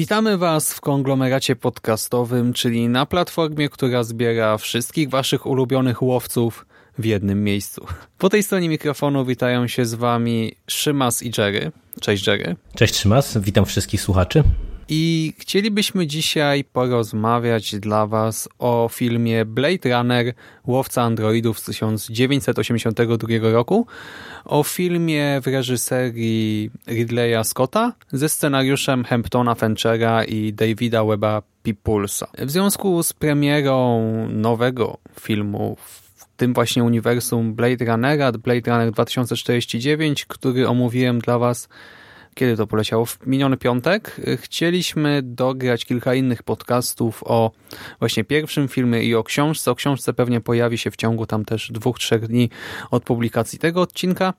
Witamy Was w konglomeracie podcastowym, czyli na platformie, która zbiera wszystkich Waszych ulubionych łowców w jednym miejscu. Po tej stronie mikrofonu witają się z Wami Szymas i Jerry. Cześć Jerry. Cześć Szymas, witam wszystkich słuchaczy. I chcielibyśmy dzisiaj porozmawiać dla Was o filmie Blade Runner Łowca Androidów z 1982 roku, o filmie w reżyserii Ridleya Scotta ze scenariuszem Hamptona Fanchera i Davida Weba Pipulsa. W związku z premierą nowego filmu tym właśnie uniwersum Blade Runnera, Blade Runner 2049, który omówiłem dla Was kiedy to poleciało? W miniony piątek. Chcieliśmy dograć kilka innych podcastów o właśnie pierwszym filmie i o książce. O książce pewnie pojawi się w ciągu tam też dwóch, trzech dni od publikacji tego odcinka.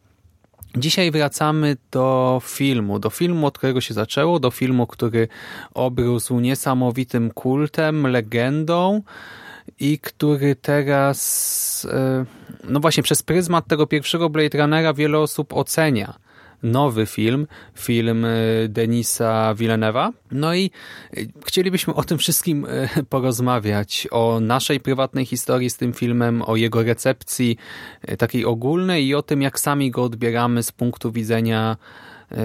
Dzisiaj wracamy do filmu, do filmu, od którego się zaczęło, do filmu, który obrósł niesamowitym kultem, legendą i który teraz, e, no właśnie przez pryzmat tego pierwszego Blade Runnera wiele osób ocenia nowy film, film e, Denisa Villeneuve'a. No i e, chcielibyśmy o tym wszystkim e, porozmawiać, o naszej prywatnej historii z tym filmem, o jego recepcji takiej ogólnej i o tym, jak sami go odbieramy z punktu widzenia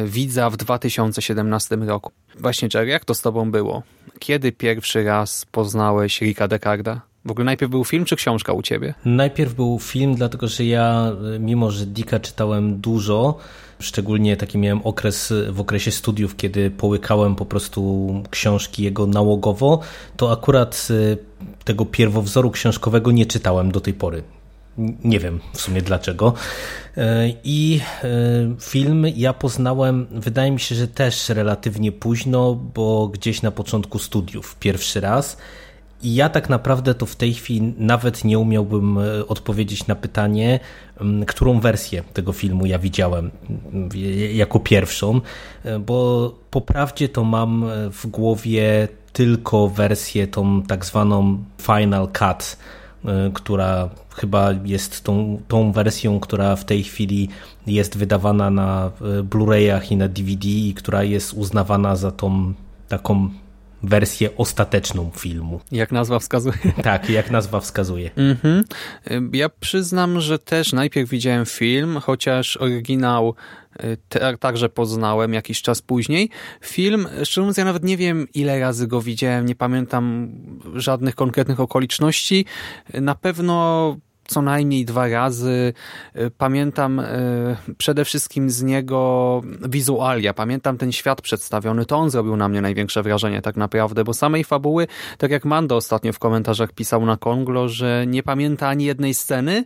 widza w 2017 roku. Właśnie, Jerry, jak to z tobą było? Kiedy pierwszy raz poznałeś Ricka Decarda? W ogóle najpierw był film czy książka u ciebie? Najpierw był film, dlatego że ja, mimo że Dicka czytałem dużo, Szczególnie taki miałem okres w okresie studiów, kiedy połykałem po prostu książki jego nałogowo, to akurat y, tego pierwowzoru książkowego nie czytałem do tej pory. Nie wiem w sumie dlaczego. I film ja poznałem, wydaje mi się, że też relatywnie późno, bo gdzieś na początku studiów pierwszy raz. I ja tak naprawdę to w tej chwili nawet nie umiałbym e, odpowiedzieć na pytanie, którą wersję tego filmu ja widziałem jako pierwszą, e, bo po prawdzie to mam e, w głowie tylko wersję tą tak zwaną Final Cut, która chyba jest tą, tą wersją, która w tej chwili jest wydawana na Blu-rayach i na DVD i która jest uznawana za tą taką wersję ostateczną filmu. Jak nazwa wskazuje. Tak, jak nazwa wskazuje. Mhm. Ja przyznam, że też najpierw widziałem film, chociaż oryginał y, także poznałem jakiś czas później. Film, szczerze mówiąc, ja nawet nie wiem ile razy go widziałem, nie pamiętam żadnych konkretnych okoliczności. Na pewno co najmniej dwa razy. Y, pamiętam y, przede wszystkim z niego wizualia. Pamiętam ten świat przedstawiony. To on zrobił na mnie największe wrażenie tak naprawdę, bo samej fabuły, tak jak Mando ostatnio w komentarzach pisał na Konglo, że nie pamięta ani jednej sceny,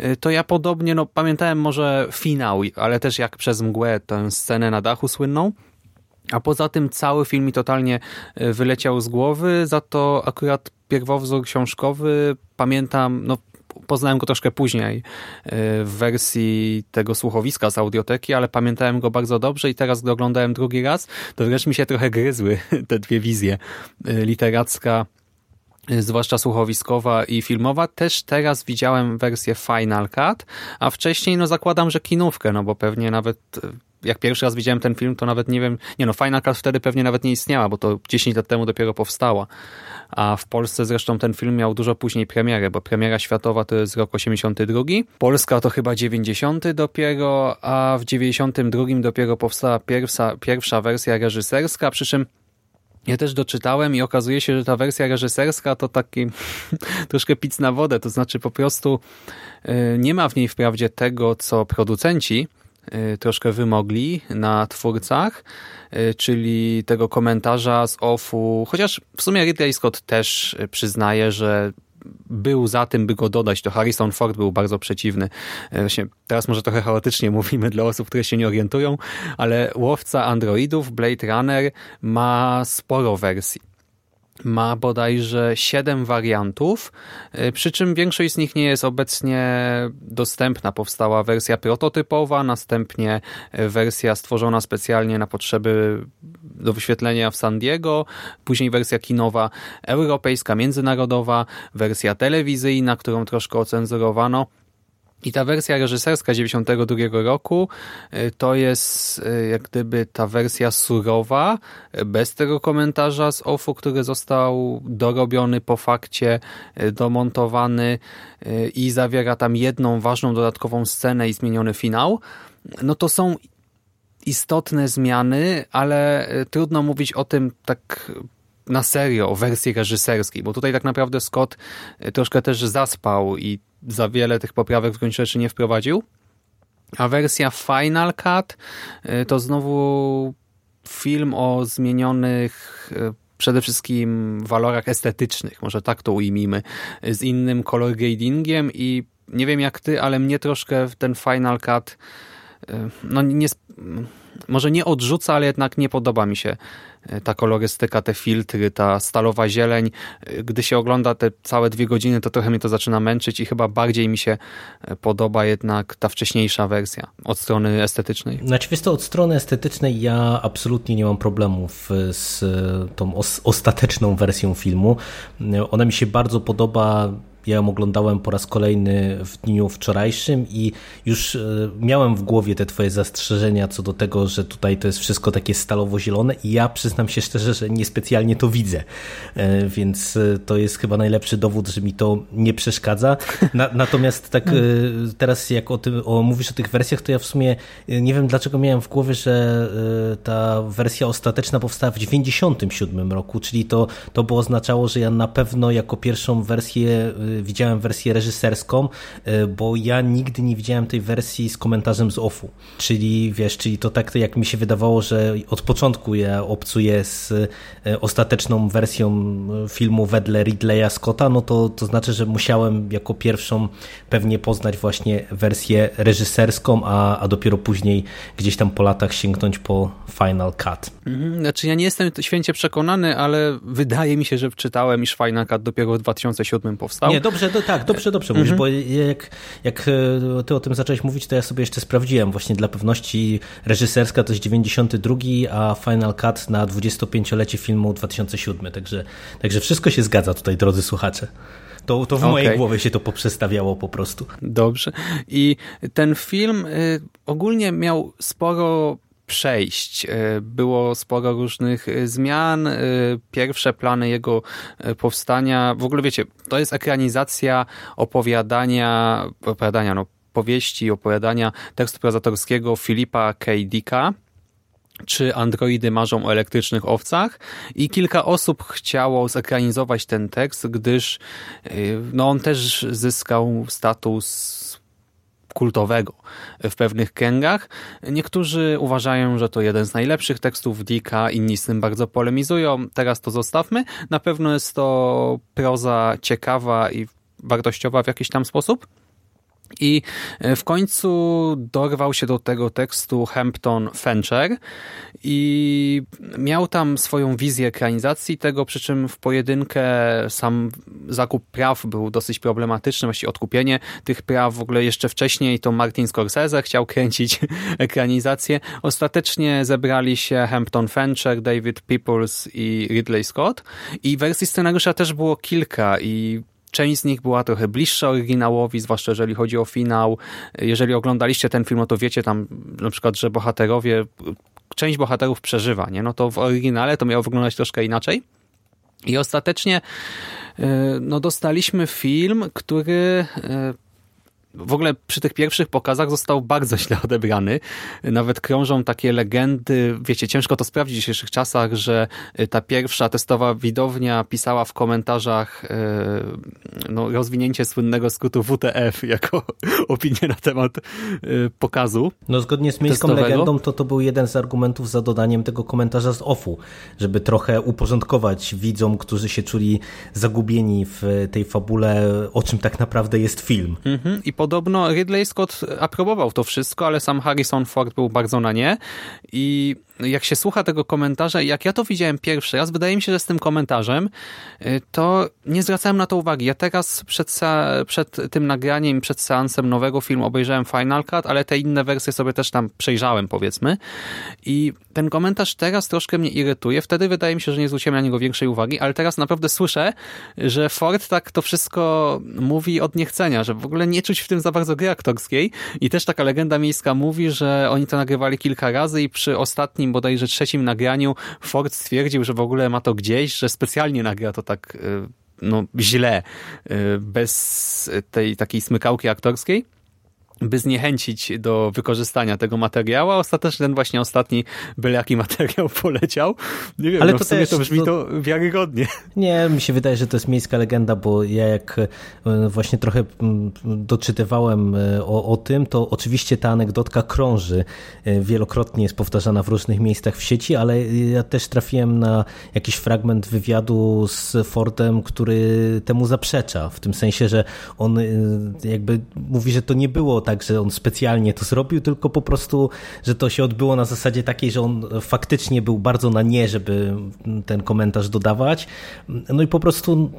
y, to ja podobnie, no pamiętałem może finał, ale też jak przez mgłę tę scenę na dachu słynną. A poza tym cały film mi totalnie wyleciał z głowy, za to akurat pierwowzór książkowy pamiętam, no poznałem go troszkę później e, w wersji tego słuchowiska z audioteki, ale pamiętałem go bardzo dobrze i teraz, gdy oglądałem drugi raz, to wręcz mi się trochę gryzły te dwie wizje. E, literacka zwłaszcza słuchowiskowa i filmowa. Też teraz widziałem wersję Final Cut, a wcześniej no zakładam, że kinówkę, no bo pewnie nawet jak pierwszy raz widziałem ten film, to nawet nie wiem, nie no, Final Cut wtedy pewnie nawet nie istniała, bo to 10 lat temu dopiero powstała a w Polsce zresztą ten film miał dużo później premierę, bo premiera światowa to jest rok 82, Polska to chyba 90 dopiero, a w 92 dopiero powstała pierwsza, pierwsza wersja reżyserska, przy czym ja też doczytałem i okazuje się, że ta wersja reżyserska to taki troszkę pic na wodę, to znaczy po prostu y, nie ma w niej wprawdzie tego, co producenci y, troszkę wymogli na twórcach, Y, czyli tego komentarza z OFU, chociaż w sumie Ridley Scott też przyznaje, że był za tym, by go dodać. To Harrison Ford był bardzo przeciwny. E, właśnie teraz może trochę chaotycznie mówimy dla osób, które się nie orientują, ale łowca androidów Blade Runner ma sporo wersji ma bodajże 7 wariantów, y, przy czym większość z nich nie jest obecnie dostępna. Powstała wersja prototypowa, następnie y, wersja stworzona specjalnie na potrzeby do wyświetlenia w San Diego, później wersja kinowa europejska, międzynarodowa, wersja telewizyjna, którą troszkę ocenzurowano. I ta wersja reżyserska 92 roku y, to jest y, jak gdyby ta wersja surowa, y, bez tego komentarza z OFU, który został dorobiony po fakcie, domontowany i zawiera tam jedną ważną dodatkową scenę i zmieniony finał. No to są istotne zmiany, ale trudno mówić o tym tak na serio, o wersji reżyserskiej, bo tutaj tak naprawdę Scott troszkę też zaspał i za wiele tych poprawek w gruncie rzeczy nie wprowadził. A wersja Final Cut y, to znowu film o zmienionych y, przede wszystkim walorach estetycznych, może tak to ujmijmy, z innym color gradingiem i nie wiem jak ty, ale mnie troszkę ten Final Cut no nie, może nie odrzuca, ale jednak nie podoba mi się e, ta kolorystyka, te filtry, ta stalowa zieleń. E, gdy się ogląda te całe dwie godziny, to trochę mnie to zaczyna męczyć i chyba bardziej mi się e, podoba jednak ta wcześniejsza wersja od strony estetycznej. Znaczy wiesz to, od strony estetycznej ja absolutnie nie mam problemów z tą ostateczną wersją filmu. Ona mi się bardzo podoba ja ją oglądałem po raz kolejny w dniu wczorajszym i już e, miałem w głowie te twoje zastrzeżenia co do tego, że tutaj to jest wszystko takie stalowo-zielone i ja przyznam się szczerze, że niespecjalnie to widzę, e, więc e, to jest chyba najlepszy dowód, że mi to nie przeszkadza. Na, natomiast tak teraz jak o tym o, mówisz o tych wersjach, to ja w sumie nie wiem dlaczego miałem w głowie, że ta wersja ostateczna powstała w 97 roku, czyli to, to by oznaczało, że ja na pewno jako pierwszą wersję widziałem wersję reżyserską, e, bo ja nigdy nie widziałem tej wersji z komentarzem z offu. Czyli wiesz, czyli to tak jak mi się wydawało, że od początku ja obcuję z e, ostateczną wersją e, filmu wedle Ridleya Scotta, no to, to znaczy, że musiałem jako pierwszą pewnie poznać właśnie wersję reżyserską, a, a dopiero później gdzieś tam po latach sięgnąć po Final Cut. Mhm, znaczy ja nie jestem święcie przekonany, ale wydaje mi się, że czytałem, iż Final Cut dopiero w 2007 powstał. Nie, dobrze, do, tak, dobrze, dobrze mówisz, mhm. bo jak, jak e, ty o tym zacząłeś mówić, to ja sobie jeszcze sprawdziłem właśnie dla pewności reżyserska to jest 92, a Final Cut na 25-lecie filmu 2007, także, także wszystko się zgadza tutaj, drodzy słuchacze. To, to w okay. mojej głowie się to poprzestawiało po prostu. Dobrze. I ten film y, ogólnie miał sporo przejść. E, było sporo różnych e, zmian. E, pierwsze plany jego powstania, w ogóle wiecie, to jest ekranizacja opowiadania, opowiadania, no, powieści, opowiadania tekstu prozatorskiego Filipa K. Dicka, czy androidy marzą o elektrycznych owcach i kilka osób chciało zekranizować ten tekst, gdyż no, on też zyskał status kultowego w pewnych kręgach. Niektórzy uważają, że to jeden z najlepszych tekstów Dicka, inni z tym bardzo polemizują. Teraz to zostawmy. Na pewno jest to proza ciekawa i wartościowa w jakiś tam sposób. I e, w końcu dorwał się do tego tekstu Hampton Fancher i miał tam swoją wizję ekranizacji tego, przy czym w pojedynkę sam zakup praw był dosyć problematyczny, właściwie odkupienie tych praw w ogóle jeszcze wcześniej to Martin Scorsese chciał kręcić ekranizację. Ostatecznie zebrali się Hampton Fancher, David Peoples i Ridley Scott i wersji scenariusza też było kilka i Część z nich była trochę bliższa oryginałowi, zwłaszcza jeżeli chodzi o finał. Jeżeli oglądaliście ten film, no to wiecie tam na przykład, że bohaterowie, część bohaterów przeżywa, nie? No to w oryginale to miało wyglądać troszkę inaczej. I ostatecznie e, no, dostaliśmy film, który e, w ogóle przy tych pierwszych pokazach został bardzo źle odebrany. Nawet krążą takie legendy, wiecie, ciężko to sprawdzić w dzisiejszych czasach, że ta pierwsza testowa widownia pisała w komentarzach e, no, rozwinięcie słynnego skrótu WTF jako opinię na temat e, pokazu. No zgodnie z miejską testowego. legendą to to był jeden z argumentów za dodaniem tego komentarza z offu, żeby trochę uporządkować widzom, którzy się czuli zagubieni w tej fabule, o czym tak naprawdę jest film. Mhm. I podobno Ridley Scott aprobował to wszystko, ale sam Harrison Ford był bardzo na nie i jak się słucha tego komentarza, jak ja to widziałem pierwszy raz, wydaje mi się, że z tym komentarzem, y, to nie zwracałem na to uwagi. Ja teraz przed, przed tym nagraniem, przed seansem nowego filmu obejrzałem Final Cut, ale te inne wersje sobie też tam przejrzałem, powiedzmy. I ten komentarz teraz troszkę mnie irytuje. Wtedy wydaje mi się, że nie zwróciłem na niego większej uwagi, ale teraz naprawdę słyszę, że Ford tak to wszystko mówi od niechcenia, że w ogóle nie czuć w tym za bardzo gry aktorskiej. I też taka legenda miejska mówi, że oni to nagrywali kilka razy i przy ostatnim ostatnim, bodajże trzecim nagraniu Ford stwierdził, że w ogóle ma to gdzieś, że specjalnie nagra to tak y, no, źle, y, bez tej takiej smykałki aktorskiej by zniechęcić do wykorzystania tego materiału, a ostatecznie ten właśnie ostatni byle jaki materiał poleciał. Nie wiem, Ale no to w sumie też, to brzmi to... to wiarygodnie. Nie, mi się wydaje, że to jest miejska legenda, bo ja jak e, właśnie trochę doczytywałem e, o, o tym, to oczywiście ta anegdotka krąży. E, wielokrotnie jest powtarzana w różnych miejscach w sieci, ale ja też trafiłem na jakiś fragment wywiadu z Fordem, który temu zaprzecza. W tym sensie, że on jakby mówi, że to nie było tak, że on specjalnie to zrobił, tylko po prostu, że to się odbyło na zasadzie takiej, że on faktycznie był bardzo na nie, żeby ten komentarz dodawać. No i po prostu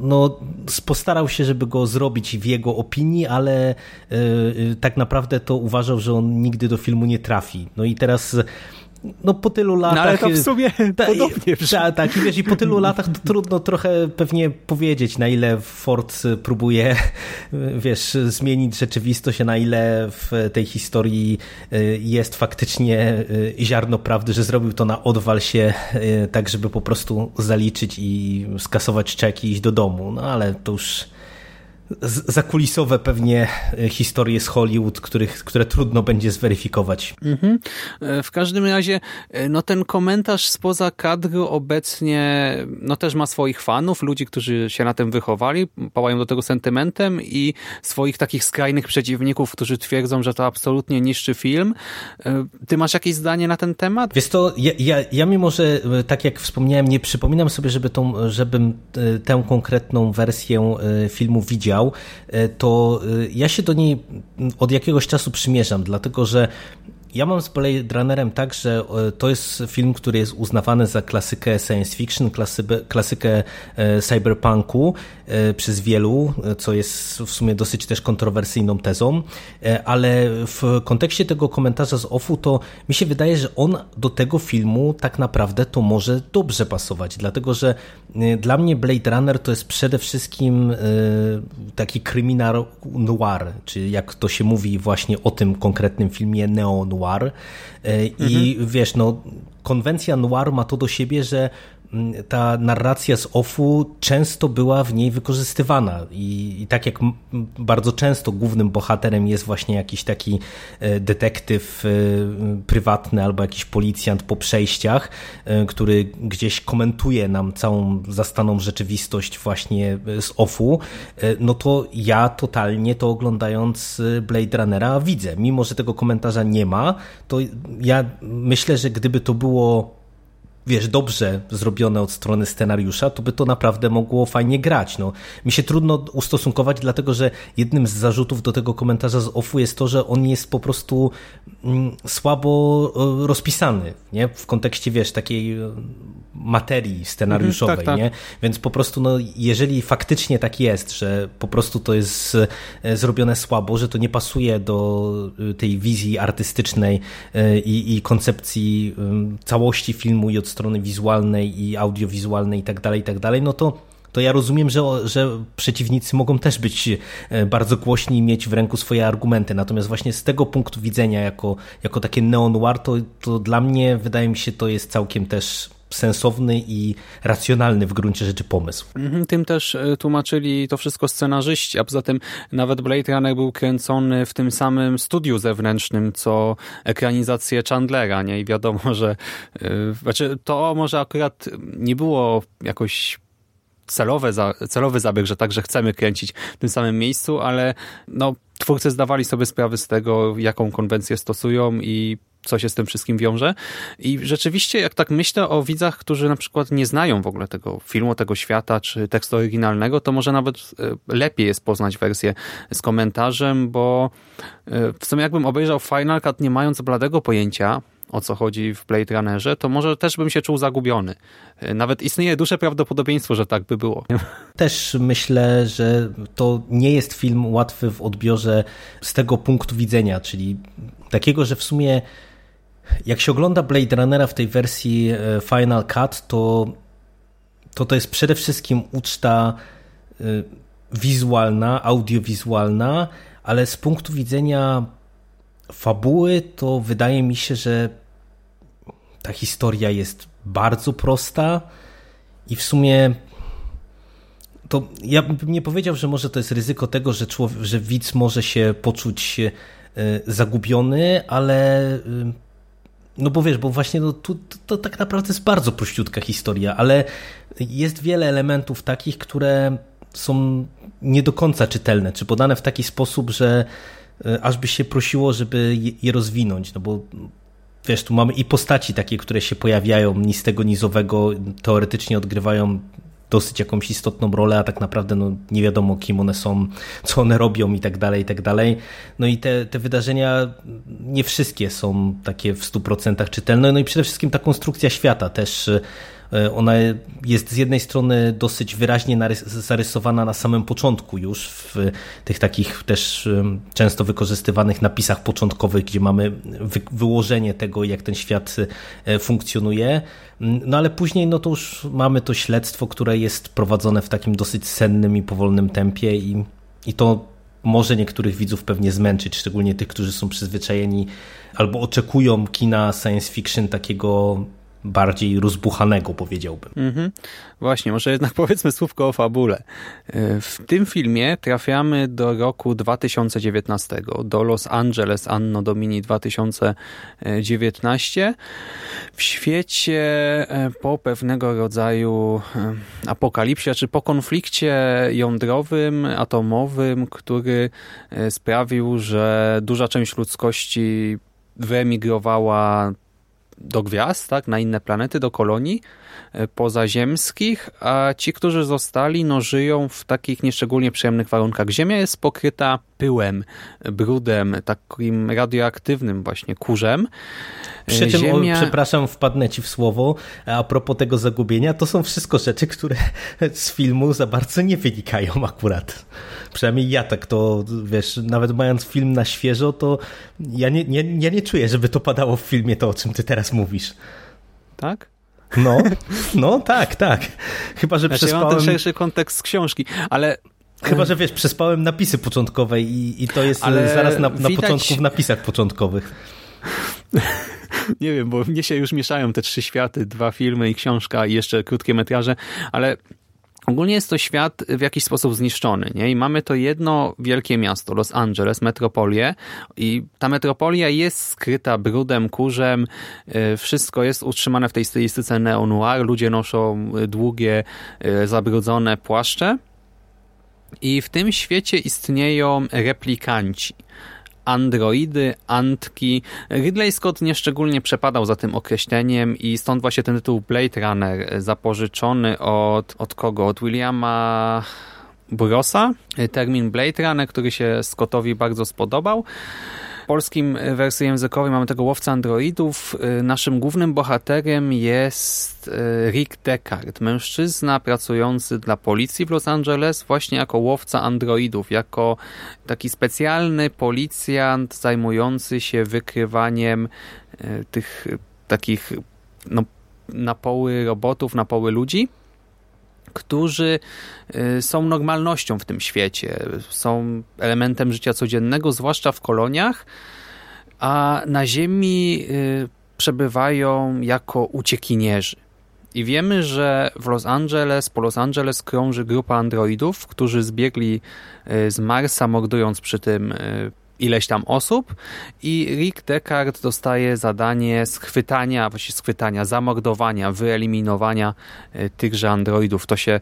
no, postarał się, żeby go zrobić w jego opinii, ale yy, tak naprawdę to uważał, że on nigdy do filmu nie trafi. No i teraz no po tylu latach... No ale to w sumie ta, podobnie Tak, tak, i wiesz, i po tylu latach to trudno trochę pewnie powiedzieć, na ile Ford próbuje, wiesz, zmienić rzeczywistość, a na ile w tej historii y, jest faktycznie y, ziarno prawdy, że zrobił to na odwal się, y, tak żeby po prostu zaliczyć i skasować czeki i iść do domu. No ale to już zakulisowe pewnie e, historie z Hollywood, których, które trudno będzie zweryfikować. Mhm. E, w każdym razie e, no ten komentarz spoza kadru obecnie no też ma swoich fanów, ludzi, którzy się na tym wychowali, pałają do tego sentymentem i swoich takich skrajnych przeciwników, którzy twierdzą, że to absolutnie niszczy film. Ty masz jakieś zdanie na ten temat? Wiesz to, ja, ja, ja mimo, że tak jak wspomniałem, nie przypominam sobie, żeby tą, żebym tę konkretną wersję filmu widział, to e, ja się do niej od jakiegoś czasu przymierzam, dlatego że ja mam z Blade Runnerem tak, że e, to jest film, który jest uznawany za klasykę science fiction, klasykę e, cyberpunku e, przez wielu, co jest w sumie dosyć też kontrowersyjną tezą, ale w kontekście tego komentarza z OFU to mi się wydaje, że on do tego filmu tak naprawdę to może dobrze pasować, dlatego że dla mnie Blade Runner to jest przede wszystkim taki kryminał noir, czy jak to się mówi właśnie o tym konkretnym filmie neo-noir, noir. E, I mhm. wiesz, no, konwencja noir ma to do siebie, że ta narracja z OFU często była w niej wykorzystywana I, i, tak jak bardzo często głównym bohaterem jest właśnie jakiś taki e, detektyw e, prywatny albo jakiś policjant po przejściach, który gdzieś komentuje nam całą zastaną rzeczywistość właśnie z OFU, no to ja totalnie to oglądając Blade Runnera widzę. Mimo, że tego komentarza nie ma, to ja myślę, że gdyby to było wiesz, dobrze zrobione od strony scenariusza, to by to naprawdę mogło fajnie grać. No, mi się trudno ustosunkować, dlatego że jednym z zarzutów do tego komentarza z OFU jest to, że on jest po prostu mm, słabo e, rozpisany, nie? W kontekście, wiesz, takiej e, materii scenariuszowej, mhm, tak, tak. nie? Więc po prostu, no, jeżeli faktycznie tak jest, że po prostu to jest e, zrobione słabo, że to nie pasuje do tej wizji artystycznej i, i koncepcji całości filmu i od strony wizualnej i audiowizualnej i tak dalej, i tak no to to ja rozumiem, że, że przeciwnicy mogą też być e, bardzo głośni i mieć w ręku swoje argumenty. Natomiast właśnie z tego punktu widzenia, jako, jako takie neo-noir, to, to dla mnie wydaje mi się, to jest całkiem też sensowny i racjonalny w gruncie rzeczy pomysł. Mhm, tym też e, tłumaczyli to wszystko scenarzyści, a poza tym nawet Blade Runner był kręcony w tym samym studiu zewnętrznym, co ekranizację Chandlera, nie? I wiadomo, że yy, znaczy to może akurat nie było jakoś celowe, celowy zabieg, że także chcemy kręcić w tym samym miejscu, ale no, twórcy zdawali sobie sprawę z tego, jaką konwencję stosują i co się z tym wszystkim wiąże. I rzeczywiście, jak tak myślę o widzach, którzy na przykład nie znają w ogóle tego filmu, tego świata, czy tekstu oryginalnego, to może nawet e, lepiej jest poznać wersję z komentarzem, bo e, w sumie jakbym obejrzał Final Cut nie mając bladego pojęcia, o co chodzi w Blade Runnerze, to może też bym się czuł zagubiony. E, nawet istnieje duże prawdopodobieństwo, że tak by było. Też myślę, że to nie jest film łatwy w odbiorze z tego punktu widzenia, czyli takiego, że w sumie jak się ogląda Blade Runnera w tej wersji e, Final Cut, to to, to jest przede wszystkim uczta e, wizualna, audiowizualna, ale z punktu widzenia fabuły, to wydaje mi się, że ta historia jest bardzo prosta i w sumie to ja bym nie powiedział, że może to jest ryzyko tego, że, człowiek, że widz może się poczuć e, zagubiony, ale no bo wiesz, bo właśnie no, to, to tak naprawdę jest bardzo prościutka historia, ale jest wiele elementów takich, które są nie do końca czytelne, czy podane w taki sposób, że e, aż by się prosiło, żeby je rozwinąć, no bo wiesz, tu mamy i postaci takie, które się pojawiają ni z tego nizowego, teoretycznie odgrywają dosyć jakąś istotną rolę, a tak naprawdę no, nie wiadomo kim one są, co one robią i tak dalej, i tak dalej. No i te, te wydarzenia nie wszystkie są takie w 100% czytelne. No i przede wszystkim ta konstrukcja świata też ona jest z jednej strony dosyć wyraźnie zarysowana na samym początku już w tych takich też często wykorzystywanych napisach początkowych, gdzie mamy wyłożenie tego, jak ten świat e, funkcjonuje. No ale później no to już mamy to śledztwo, które jest prowadzone w takim dosyć sennym i powolnym tempie i, i to może niektórych widzów pewnie zmęczyć, szczególnie tych, którzy są przyzwyczajeni albo oczekują kina science fiction takiego bardziej rozbuchanego, powiedziałbym. Mhm. Właśnie, może jednak powiedzmy słówko o fabule. E, w tym filmie trafiamy do roku 2019, do Los Angeles Anno Domini 2019. W świecie e, po pewnego rodzaju e, apokalipsie, czy po konflikcie jądrowym, atomowym, który sprawił, że duża część ludzkości wyemigrowała do gwiazd, tak, na inne planety, do kolonii pozaziemskich, a ci, którzy zostali, no, żyją w takich nieszczególnie przyjemnych warunkach. Ziemia jest pokryta pyłem, brudem, takim radioaktywnym właśnie kurzem. Przy czym, Ziemia... przepraszam, wpadnę ci w słowo, a propos tego zagubienia, to są wszystko rzeczy, które z filmu za bardzo nie wynikają akurat. Przynajmniej ja tak to, wiesz, nawet mając film na świeżo, to ja nie, nie, ja nie czuję, żeby to padało w filmie to, o czym ty teraz mówisz. Tak? No, no tak, tak. Chyba, że znaczy, przespałem... Ja mam ten szerszy kontekst z książki, ale Chyba, że wiesz, przespałem napisy początkowe i, i to jest Ale zaraz na, na widać... początku w napisach początkowych. Nie wiem, bo mnie się już mieszają te trzy światy, dwa filmy i książka i jeszcze krótkie metraże, ale Ogólnie jest to świat w jakiś sposób zniszczony, nie? I mamy to jedno wielkie miasto, Los Angeles, metropolię i ta metropolia jest skryta brudem, kurzem, y, wszystko jest utrzymane w tej stylistyce neo-noir, ludzie noszą długie, y, zabrudzone płaszcze. I w tym świecie istnieją replikanci androidy, antki. Ridley Scott nieszczególnie przepadał za tym określeniem i stąd właśnie ten tytuł Blade Runner zapożyczony od, od kogo? Od Williama Brosa. Termin Blade Runner, który się Scottowi bardzo spodobał polskim wersji językowej mamy tego łowca androidów. Y, naszym głównym bohaterem jest y, Rick Deckard, mężczyzna pracujący dla policji w Los Angeles właśnie jako łowca androidów, jako taki specjalny policjant zajmujący się wykrywaniem tych takich no, napoły robotów, napoły ludzi którzy y, są normalnością w tym świecie, są elementem życia codziennego, zwłaszcza w koloniach, a na Ziemi y, przebywają jako uciekinierzy. I wiemy, że w Los Angeles, po Los Angeles krąży grupa androidów, którzy zbiegli y, z Marsa, mordując przy tym ileś tam osób i Rick Deckard dostaje zadanie schwytania, właściwie schwytania, zamordowania, wyeliminowania y, tychże androidów. To się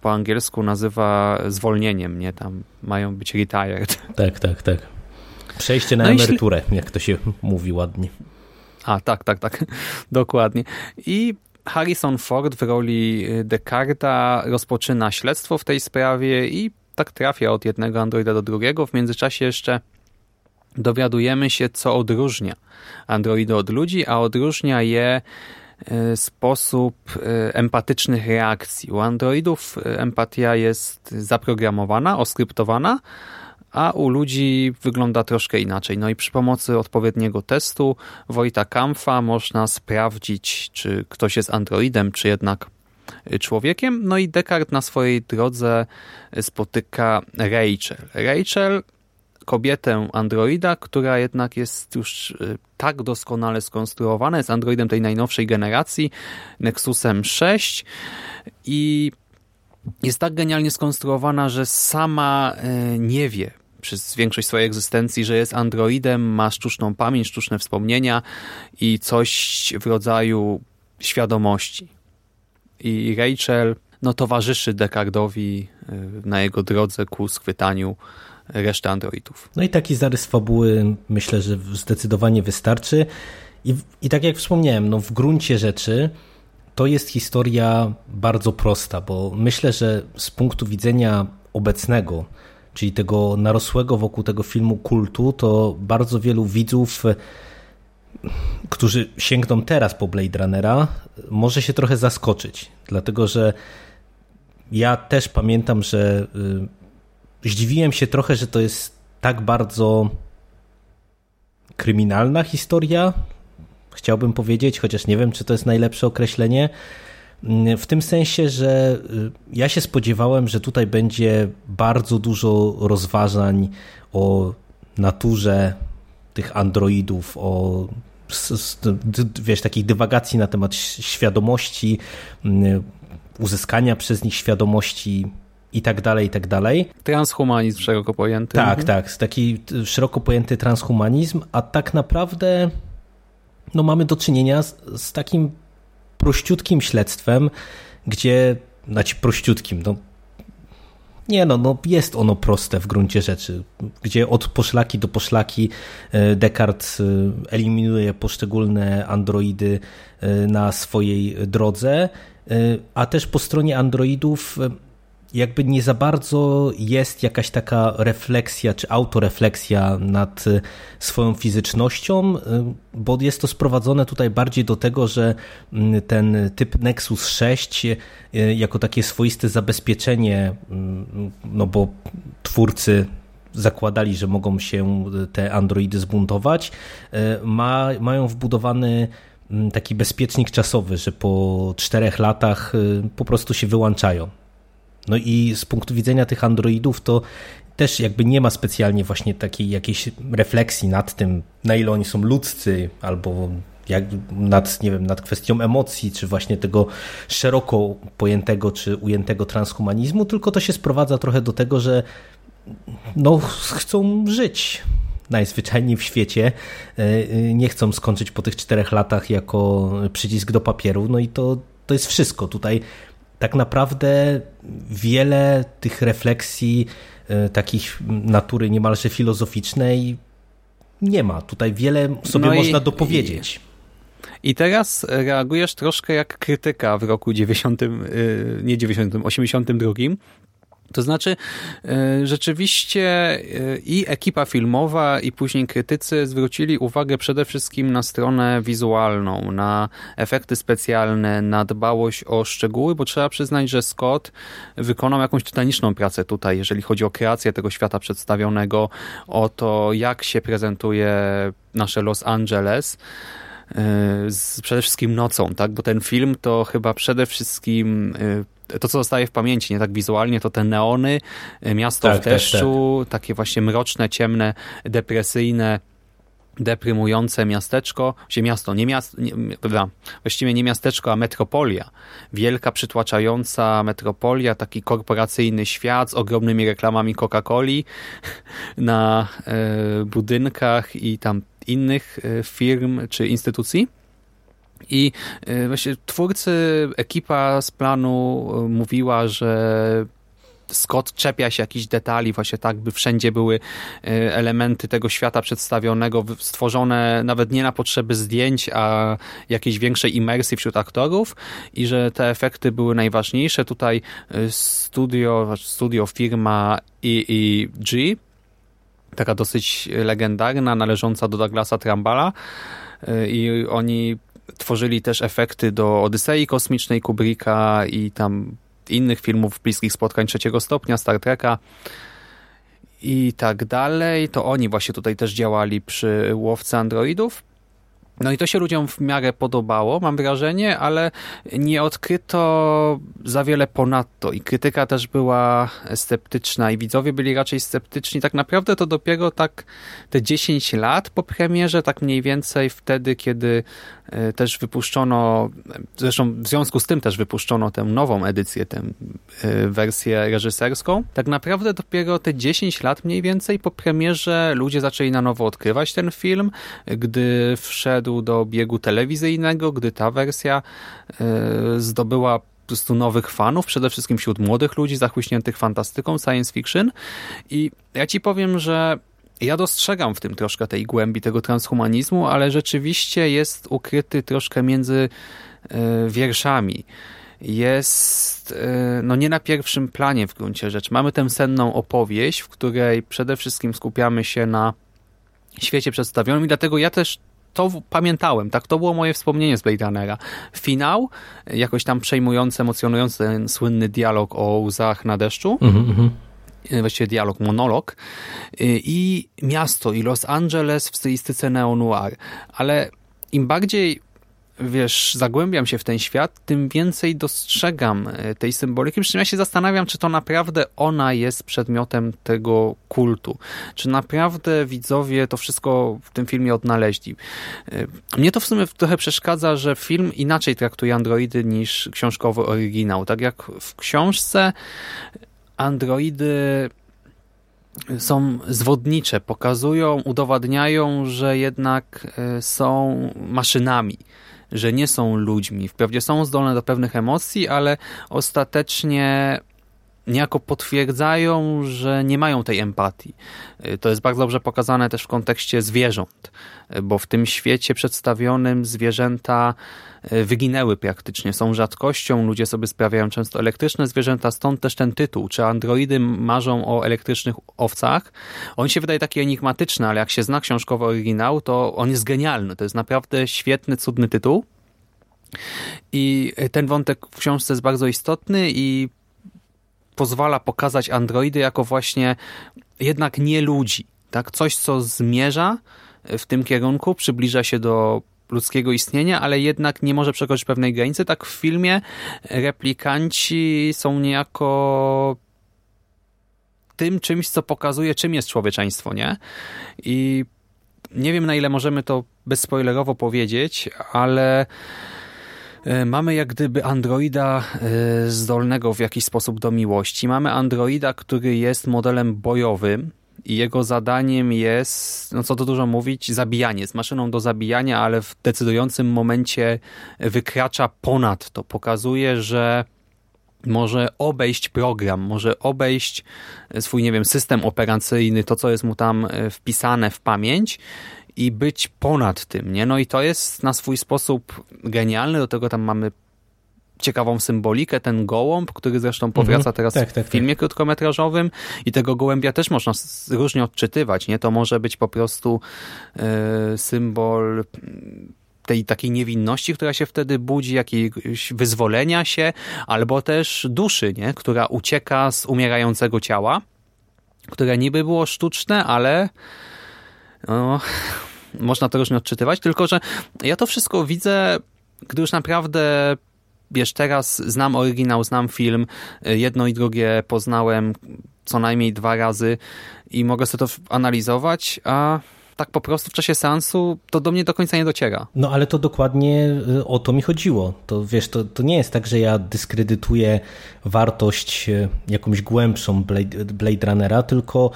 po angielsku nazywa zwolnieniem, nie? Tam mają być retired. Tak, tak, tak. Przejście na no emeryturę, jeśli... jak to się mówi ładnie. A, tak, tak, tak. Dokładnie. I Harrison Ford w roli y, Descarta rozpoczyna śledztwo w tej sprawie i tak trafia od jednego androida do drugiego. W międzyczasie jeszcze dowiadujemy się, co odróżnia androidy od ludzi, a odróżnia je y, sposób y, empatycznych reakcji. U androidów empatia jest zaprogramowana, oskryptowana, a u ludzi wygląda troszkę inaczej. No i przy pomocy odpowiedniego testu Wojta Kampfa można sprawdzić, czy ktoś jest androidem, czy jednak człowiekiem. No i Descartes na swojej drodze spotyka Rachel. Rachel, kobietę androida, która jednak jest już y, tak doskonale skonstruowana, jest androidem tej najnowszej generacji, Nexusem 6 i jest tak genialnie skonstruowana, że sama y, nie wie, przez większość swojej egzystencji, że jest androidem, ma sztuczną pamięć, sztuczne wspomnienia i coś w rodzaju świadomości. I Rachel no, towarzyszy Decardowi y, na jego drodze ku schwytaniu reszty androidów. No i taki zarys fabuły myślę, że zdecydowanie wystarczy. I, i tak jak wspomniałem, no w gruncie rzeczy to jest historia bardzo prosta, bo myślę, że z punktu widzenia obecnego czyli tego narosłego wokół tego filmu kultu, to bardzo wielu widzów, którzy sięgną teraz po Blade Runnera, może się trochę zaskoczyć, dlatego że ja też pamiętam, że y, zdziwiłem się trochę, że to jest tak bardzo kryminalna historia, chciałbym powiedzieć, chociaż nie wiem, czy to jest najlepsze określenie, w tym sensie, że y, ja się spodziewałem, że tutaj będzie bardzo dużo rozważań o naturze tych androidów, o wiesz, takich dywagacji na temat świadomości, y, uzyskania przez nich świadomości i tak dalej, i tak dalej. Transhumanizm szeroko pojęty. Tak, mhm. tak, taki szeroko pojęty transhumanizm, a tak naprawdę no, mamy do czynienia z, z takim prościutkim śledztwem, gdzie, znaczy prościutkim, no nie no, no jest ono proste w gruncie rzeczy, gdzie od poszlaki do poszlaki e, Descartes e, eliminuje poszczególne androidy e, na swojej drodze, a też po stronie androidów jakby nie za bardzo jest jakaś taka refleksja czy autorefleksja nad y, swoją fizycznością, y, bo jest to sprowadzone tutaj bardziej do tego, że mm, ten typ Nexus 6 y, jako takie swoiste zabezpieczenie, mm, no bo twórcy zakładali, że mogą się te androidy zbuntować, ma, mają wbudowany mm, taki bezpiecznik czasowy, że po czterech latach po prostu się wyłączają. No i z punktu widzenia tych androidów to też jakby nie ma specjalnie właśnie takiej jakiejś refleksji nad tym, na ile oni są ludzcy, albo jak nad, nie wiem, nad kwestią emocji, czy właśnie tego szeroko pojętego, czy ujętego transhumanizmu, tylko to się sprowadza trochę do tego, że no, chcą żyć najzwyczajniej w świecie, e, nie chcą skończyć po tych czterech latach jako przycisk do papieru, no i to, to jest wszystko. Tutaj tak naprawdę wiele tych refleksji e, takich natury niemalże filozoficznej nie ma. Tutaj wiele sobie no można i, dopowiedzieć. I, I teraz reagujesz troszkę jak krytyka w roku 90, e, nie 90, 82, to znaczy, e, rzeczywiście e, i ekipa filmowa, i później krytycy zwrócili uwagę przede wszystkim na stronę wizualną, na efekty specjalne, na dbałość o szczegóły, bo trzeba przyznać, że Scott wykonał jakąś tytaniczną pracę tutaj, jeżeli chodzi o kreację tego świata przedstawionego, o to, jak się prezentuje nasze Los Angeles e, z, przede wszystkim nocą, tak? Bo ten film to chyba przede wszystkim to, co zostaje w pamięci, nie tak wizualnie, to te neony, y, miasto tak, w deszczu, tak, tak. takie właśnie mroczne, ciemne, depresyjne deprymujące miasteczko, się miasto, nie miasto, nie, właściwie nie miasteczko, a metropolia. Wielka, przytłaczająca metropolia, taki korporacyjny świat z ogromnymi reklamami Coca-Coli na e, budynkach i tam innych e, firm czy instytucji. I e, właśnie twórcy, ekipa z planu e, mówiła, że Scott czepia się jakichś detali, właśnie tak, by wszędzie były e, elementy tego świata przedstawionego, stworzone nawet nie na potrzeby zdjęć, a jakiejś większej imersji wśród aktorów i że te efekty były najważniejsze. Tutaj studio, znaczy studio firma EEG, taka dosyć legendarna, należąca do Douglasa Trambala i oni tworzyli też efekty do Odysei Kosmicznej Kubricka i tam innych filmów bliskich spotkań trzeciego stopnia, Star Treka i tak dalej, to oni właśnie tutaj też działali przy łowce androidów. No i to się ludziom w miarę podobało, mam wrażenie, ale nie odkryto za wiele ponadto i krytyka też była sceptyczna i widzowie byli raczej sceptyczni. Tak naprawdę to dopiero tak te 10 lat po premierze, tak mniej więcej wtedy, kiedy e, też wypuszczono, zresztą w związku z tym też wypuszczono tę nową edycję, tę e, wersję reżyserską. Tak naprawdę dopiero te 10 lat mniej więcej po premierze ludzie zaczęli na nowo odkrywać ten film, gdy wszedł wszedł do biegu telewizyjnego, gdy ta wersja e, zdobyła po prostu nowych fanów, przede wszystkim wśród młodych ludzi zachłyśniętych fantastyką, science fiction i ja ci powiem, że ja dostrzegam w tym troszkę tej głębi tego transhumanizmu, ale rzeczywiście jest ukryty troszkę między e, wierszami. Jest e, no nie na pierwszym planie w gruncie rzeczy. Mamy tę senną opowieść, w której przede wszystkim skupiamy się na świecie przedstawionym i dlatego ja też to pamiętałem, tak, to było moje wspomnienie z Blade Runnera. Finał, jakoś tam przejmujący, emocjonujący ten słynny dialog o łzach na deszczu. Mm -hmm właściwie dialog, monolog y, i miasto, i Los Angeles w stylistyce neo-noir. Ale im bardziej wiesz, zagłębiam się w ten świat, tym więcej dostrzegam e, tej symboliki. Przy czym ja się zastanawiam, czy to naprawdę ona jest przedmiotem tego kultu. Czy naprawdę widzowie to wszystko w tym filmie odnaleźli. E, mnie to w sumie trochę przeszkadza, że film inaczej traktuje androidy niż książkowy oryginał. Tak jak w książce androidy są zwodnicze, pokazują, udowadniają, że jednak e, są maszynami że nie są ludźmi. Wprawdzie są zdolne do pewnych emocji, ale ostatecznie niejako potwierdzają, że nie mają tej empatii. To jest bardzo dobrze pokazane też w kontekście zwierząt, bo w tym świecie przedstawionym zwierzęta e, wyginęły praktycznie, są rzadkością, ludzie sobie sprawiają często elektryczne zwierzęta, stąd też ten tytuł. Czy androidy marzą o elektrycznych owcach? On się wydaje taki enigmatyczny, ale jak się zna książkowy oryginał, to on jest genialny. To jest naprawdę świetny, cudny tytuł. I ten wątek w książce jest bardzo istotny i pozwala pokazać androidy jako właśnie jednak nie ludzi. Tak? Coś, co zmierza w tym kierunku, przybliża się do ludzkiego istnienia, ale jednak nie może przekroczyć pewnej granicy. Tak w filmie replikanci są niejako tym czymś, co pokazuje, czym jest człowieczeństwo, nie? I nie wiem, na ile możemy to bezspoilerowo powiedzieć, ale E, mamy jak gdyby androida e, zdolnego w jakiś sposób do miłości. Mamy androida, który jest modelem bojowym, i jego zadaniem jest, no co to dużo mówić, zabijanie. Z maszyną do zabijania, ale w decydującym momencie wykracza ponad to. Pokazuje, że może obejść program, może obejść swój, nie wiem, system operacyjny, to co jest mu tam e, wpisane w pamięć i być ponad tym, nie? No i to jest na swój sposób genialne, do tego tam mamy ciekawą symbolikę, ten gołąb, który zresztą powraca mhm. teraz tak, tak, w filmie tak. krótkometrażowym i tego gołębia też można różnie odczytywać, nie? To może być po prostu e, symbol tej takiej niewinności, która się wtedy budzi, jakiegoś wyzwolenia się, albo też duszy, nie? która ucieka z umierającego ciała, które niby było sztuczne, ale no, można to różnie odczytywać, tylko że ja to wszystko widzę, gdy już naprawdę wiesz, teraz znam oryginał, znam film, jedno i drugie poznałem co najmniej dwa razy i mogę sobie to analizować, a tak po prostu w czasie seansu to do mnie do końca nie dociera. No ale to dokładnie y, o to mi chodziło. To wiesz, to, to nie jest tak, że ja dyskredytuję wartość y, jakąś głębszą Blade, Blade Runnera, tylko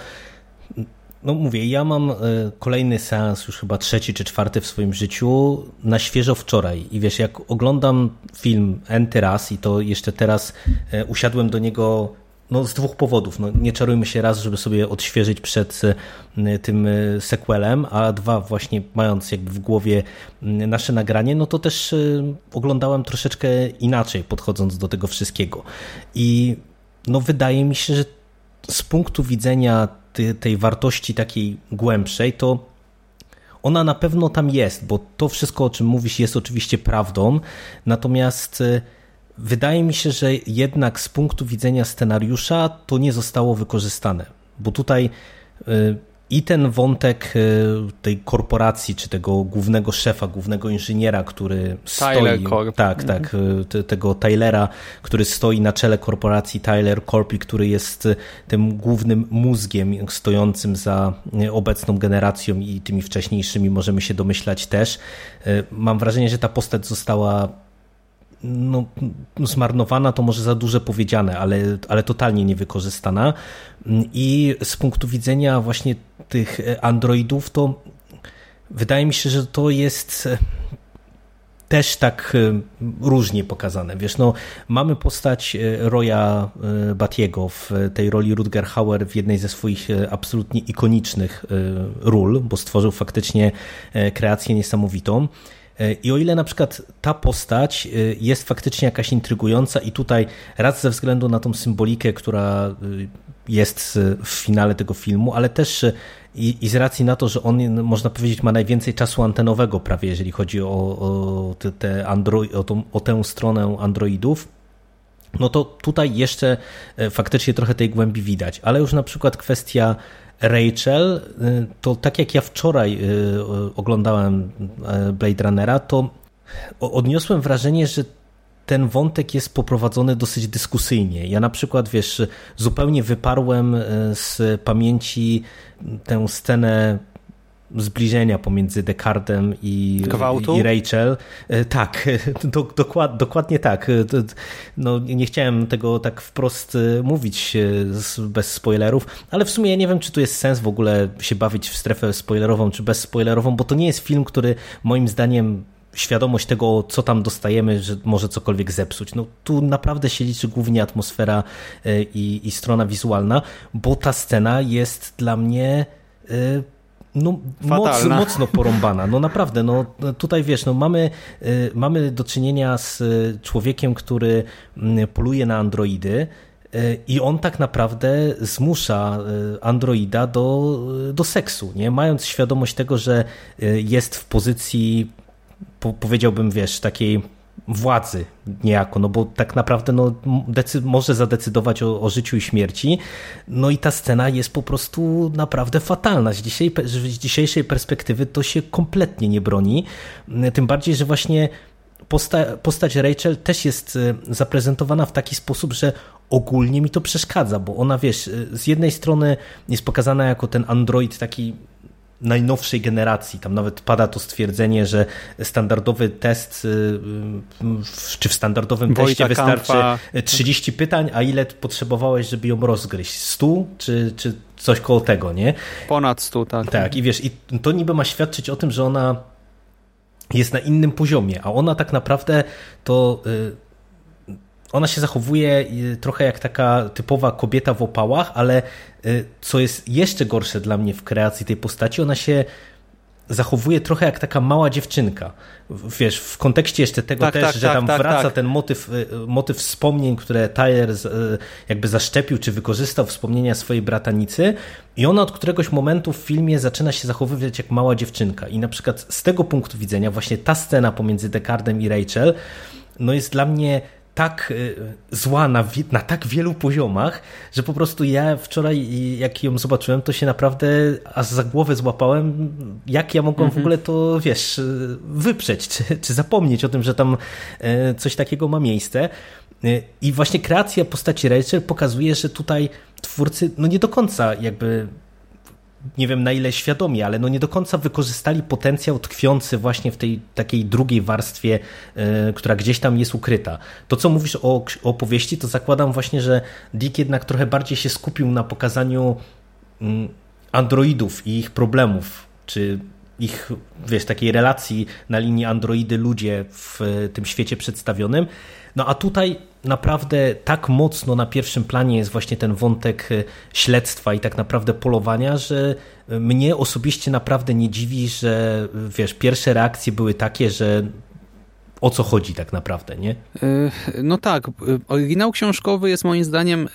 no mówię, ja mam e, kolejny seans, już chyba trzeci czy czwarty w swoim życiu, na świeżo wczoraj. I wiesz, jak oglądam film enty raz i to jeszcze teraz e, usiadłem do niego no, z dwóch powodów. No, nie czarujmy się raz, żeby sobie odświeżyć przed e, tym sequelem, a dwa właśnie mając jakby w głowie nasze nagranie, no to też oglądałem troszeczkę inaczej podchodząc do tego wszystkiego. I no wydaje mi się, że z punktu widzenia tej wartości takiej głębszej, to ona na pewno tam jest, bo to wszystko, o czym mówisz, jest oczywiście prawdą. Natomiast e, wydaje mi się, że jednak z punktu widzenia scenariusza to nie zostało wykorzystane, bo tutaj e, i ten wątek e, tej korporacji, czy tego głównego szefa, głównego inżyniera, który Tyler stoi. Corp. Tak, tak. Mhm. Te, tego Tylera, który stoi na czele korporacji Tyler Corp, i który jest e, tym głównym mózgiem stojącym za obecną generacją i tymi wcześniejszymi, możemy się domyślać też. Mam wrażenie, że ta postać została no, zmarnowana to może za duże powiedziane, ale, ale totalnie niewykorzystana. I z punktu widzenia właśnie tych androidów, to wydaje mi się, że to jest e, też tak e, różnie pokazane. Wiesz, no, mamy postać e, Roya Batiego w tej roli Rutger Hauer w jednej ze swoich absolutnie ikonicznych ról, bo stworzył faktycznie kreację niesamowitą. E, I o ile na przykład ta postać e, jest faktycznie jakaś intrygująca i tutaj raz ze względu na tą symbolikę, która e, jest w finale tego filmu, ale też i, i z racji na to, że on, można powiedzieć, ma najwięcej czasu antenowego prawie, jeżeli chodzi o, o, te, android, o, tą, o tę stronę androidów, no to tutaj jeszcze faktycznie trochę tej głębi widać. Ale już na przykład kwestia Rachel, y, to tak jak ja wczoraj y, oglądałem Blade Runnera, to odniosłem wrażenie, że ten wątek jest poprowadzony dosyć dyskusyjnie. Ja na przykład, wiesz, zupełnie wyparłem z pamięci tę scenę zbliżenia pomiędzy Descartem i, i Rachel. E, tak, do, dokład, dokładnie tak. E, no, nie chciałem tego tak wprost e, mówić bez spoilerów, ale w sumie ja nie wiem, czy tu jest sens w ogóle się bawić w strefę spoilerową, czy bez spoilerową, bo to nie jest film, który moim zdaniem świadomość tego, co tam dostajemy, że może cokolwiek zepsuć. No tu naprawdę się liczy głównie atmosfera i, i strona wizualna, bo ta scena jest dla mnie no, moc, mocno porąbana. No naprawdę, no tutaj wiesz, no mamy, y, mamy do czynienia z człowiekiem, który mm, poluje na androidy, y, i on tak naprawdę zmusza y, androida do, do seksu, nie? mając świadomość tego, że jest w pozycji, powiedziałbym, wiesz, takiej władzy niejako, no bo tak naprawdę no, może zadecydować o, o, życiu i śmierci. No i ta scena jest po prostu naprawdę fatalna. Z, z dzisiejszej perspektywy to się kompletnie nie broni. Tym bardziej, że właśnie posta postać Rachel też jest e, zaprezentowana w taki sposób, że ogólnie mi to przeszkadza, bo ona, wiesz, e, z jednej strony jest pokazana jako ten android taki najnowszej generacji. Tam nawet pada to stwierdzenie, że standardowy test, y, y, czy w standardowym Wojta teście wystarczy Kampa. 30 pytań, a ile potrzebowałeś, żeby ją rozgryźć? 100 czy, czy coś koło tego, nie? Ponad 100, tak. Tak, i wiesz, i to niby ma świadczyć o tym, że ona jest na innym poziomie, a ona tak naprawdę to y, ona się zachowuje y, trochę jak taka typowa kobieta w opałach, ale y, co jest jeszcze gorsze dla mnie w kreacji tej postaci, ona się zachowuje trochę jak taka mała dziewczynka. Wiesz, w kontekście jeszcze tego tak, też, tak, że tam tak, wraca tak. ten motyw, y, motyw wspomnień, które Tyler jakby zaszczepił czy wykorzystał wspomnienia swojej bratanicy i ona od któregoś momentu w filmie zaczyna się zachowywać jak mała dziewczynka. I na przykład z tego punktu widzenia właśnie ta scena pomiędzy Descartem i Rachel no jest dla mnie tak y, zła na, na tak wielu poziomach, że po prostu ja wczoraj, jak ją zobaczyłem, to się naprawdę aż za głowę złapałem, jak ja mogłem w mhm. ogóle to, wiesz, wyprzeć, czy, czy zapomnieć o tym, że tam e, coś takiego ma miejsce. I właśnie kreacja postaci Rachel pokazuje, że tutaj twórcy no nie do końca jakby nie wiem na ile świadomie, ale no nie do końca wykorzystali potencjał tkwiący właśnie w tej takiej drugiej warstwie, yy, która gdzieś tam jest ukryta. To, co mówisz o, opowieści, to zakładam właśnie, że Dick jednak trochę bardziej się skupił na pokazaniu yy, androidów i ich problemów, czy ich, wiesz, takiej relacji na linii androidy-ludzie w tym świecie przedstawionym. No a tutaj naprawdę tak mocno na pierwszym planie jest właśnie ten wątek e, śledztwa i tak naprawdę polowania, że mnie osobiście naprawdę nie dziwi, że wiesz, pierwsze reakcje były takie, że o co chodzi tak naprawdę, nie? No tak, oryginał książkowy jest moim zdaniem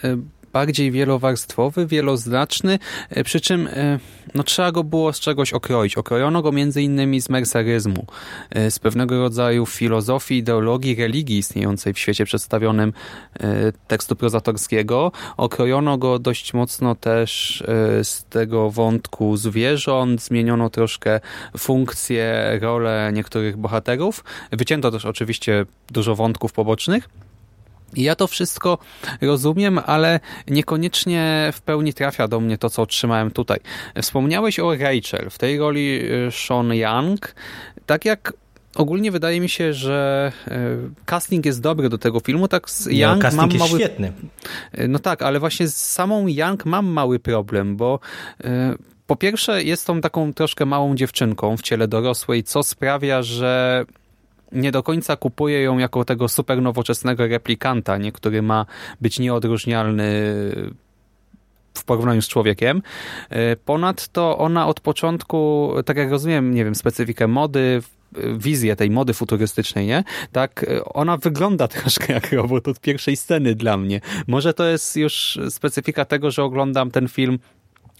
bardziej wielowarstwowy, wieloznaczny, e, przy czym e, no, trzeba go było z czegoś okroić. Okrojono go innymi z merceryzmu, e, z pewnego rodzaju filozofii, ideologii, religii istniejącej w świecie przedstawionym tekstu prozatorskiego. Okrojono go dość mocno też z tego wątku zwierząt, zmieniono troszkę funkcje, role niektórych bohaterów. Wycięto też oczywiście dużo wątków pobocznych. Ja to wszystko rozumiem, ale niekoniecznie w pełni trafia do mnie to, co otrzymałem tutaj. Wspomniałeś o Rachel, w tej roli y, Sean Young. Tak jak ogólnie wydaje mi się, że y, casting jest dobry do tego filmu, tak z Young no, casting mam jest mały... świetny. Y, no tak, ale właśnie z samą Young mam mały problem, bo po pierwsze jest tą taką troszkę małą dziewczynką w ciele dorosłej, co sprawia, że nie do końca kupuje ją jako tego super nowoczesnego replikanta, nie, który ma być nieodróżnialny w porównaniu z człowiekiem. E, ponadto ona od początku, tak jak rozumiem, nie wiem, specyfikę mody, wizję tej mody futurystycznej, nie? Tak, e, ona wygląda troszkę jak robot od pierwszej sceny dla mnie. Może to jest już specyfika tego, że oglądam ten film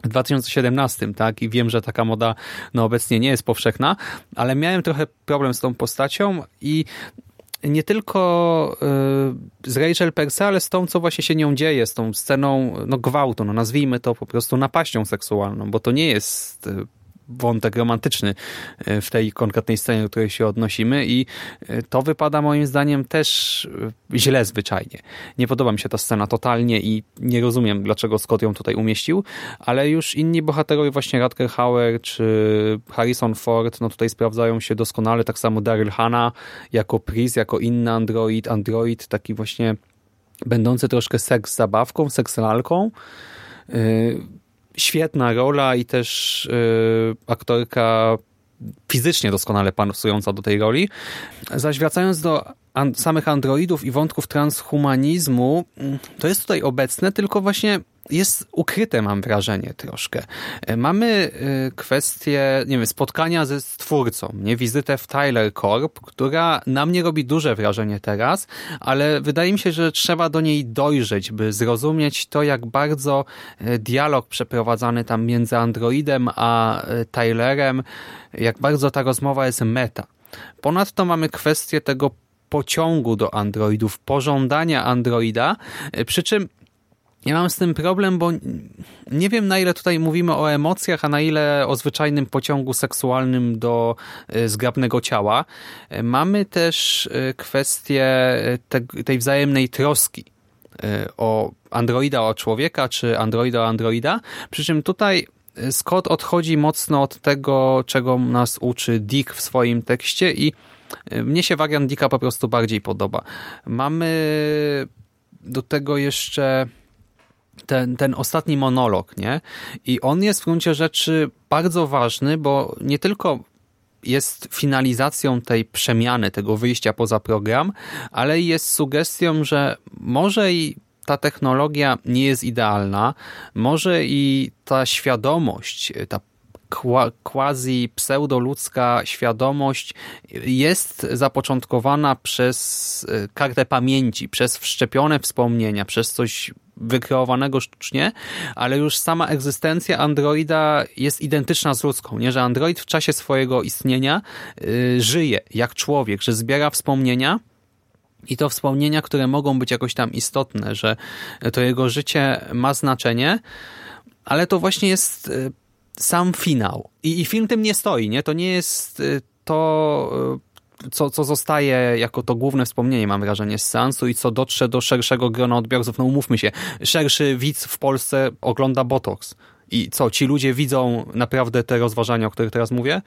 w 2017, tak? I wiem, że taka moda no, obecnie nie jest powszechna, ale miałem trochę problem z tą postacią i nie tylko y, z Rachel Persa, ale z tą, co właśnie się nią dzieje, z tą sceną no, gwałtu, no, nazwijmy to po prostu napaścią seksualną, bo to nie jest y, wątek romantyczny e, w tej konkretnej scenie, do której się odnosimy i e, to wypada moim zdaniem też e, źle zwyczajnie. Nie podoba mi się ta scena totalnie i nie rozumiem, dlaczego Scott ją tutaj umieścił, ale już inni bohaterowie, właśnie Radker Hauer czy Harrison Ford, no tutaj sprawdzają się doskonale, tak samo Daryl Hannah jako Pris, jako inny android, android taki właśnie będący troszkę seks zabawką, seks lalką świetna rola i też yy, aktorka fizycznie doskonale pasująca do tej roli. Zaś wracając do an samych androidów i wątków transhumanizmu, mm, to jest tutaj obecne, tylko właśnie jest ukryte, mam wrażenie, troszkę. E, mamy e, kwestię, nie wiem, spotkania ze stwórcą, nie, wizytę w Tyler Corp, która na mnie robi duże wrażenie teraz, ale wydaje mi się, że trzeba do niej dojrzeć, by zrozumieć to, jak bardzo e, dialog przeprowadzany tam między Androidem a Tylerem, jak bardzo ta rozmowa jest meta. Ponadto mamy kwestię tego pociągu do androidów, pożądania androida, przy czym ja mam z tym problem, bo nie wiem na ile tutaj mówimy o emocjach, a na ile o zwyczajnym pociągu seksualnym do e, zgrabnego ciała. E, mamy też e, kwestię tej wzajemnej troski o androida o człowieka, czy androida o androida. Przy czym tutaj Scott odchodzi mocno od tego, czego nas uczy Dick w swoim tekście i mnie się wariant Dicka po prostu bardziej podoba. Mamy do tego jeszcze ten, ten ostatni monolog, nie? I on jest w gruncie rzeczy bardzo ważny, bo nie tylko jest finalizacją tej przemiany, tego wyjścia poza program, ale jest sugestią, że może i ta technologia nie jest idealna, może i ta świadomość, ta quasi pseudoludzka świadomość jest zapoczątkowana przez e, kartę pamięci, przez wszczepione wspomnienia, przez coś wykreowanego sztucznie, ale już sama egzystencja androida jest identyczna z ludzką, nie? że android w czasie swojego istnienia yy, żyje jak człowiek, że zbiera wspomnienia i to wspomnienia, które mogą być jakoś tam istotne, że to jego życie ma znaczenie, ale to właśnie jest y, sam finał. I, i film tym nie stoi, nie? To nie jest y, to y, co, co zostaje jako to główne wspomnienie, mam wrażenie, z seansu i co dotrze do szerszego grona odbiorców. No umówmy się, szerszy widz w Polsce ogląda Botox I co, ci ludzie widzą naprawdę te rozważania, o których teraz mówię?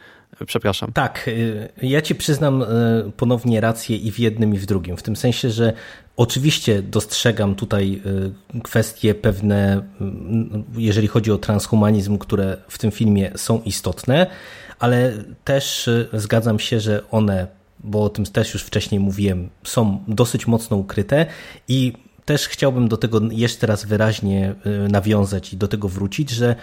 Przepraszam. Tak, y, ja ci przyznam y, ponownie rację i w jednym, i w drugim. W tym sensie, że oczywiście dostrzegam tutaj y, kwestie pewne, jeżeli chodzi o transhumanizm, które w tym filmie są istotne, ale też zgadzam się, że one, bo o tym też już wcześniej mówiłem, są dosyć mocno ukryte i też chciałbym do tego jeszcze raz wyraźnie y, nawiązać i do tego wrócić, że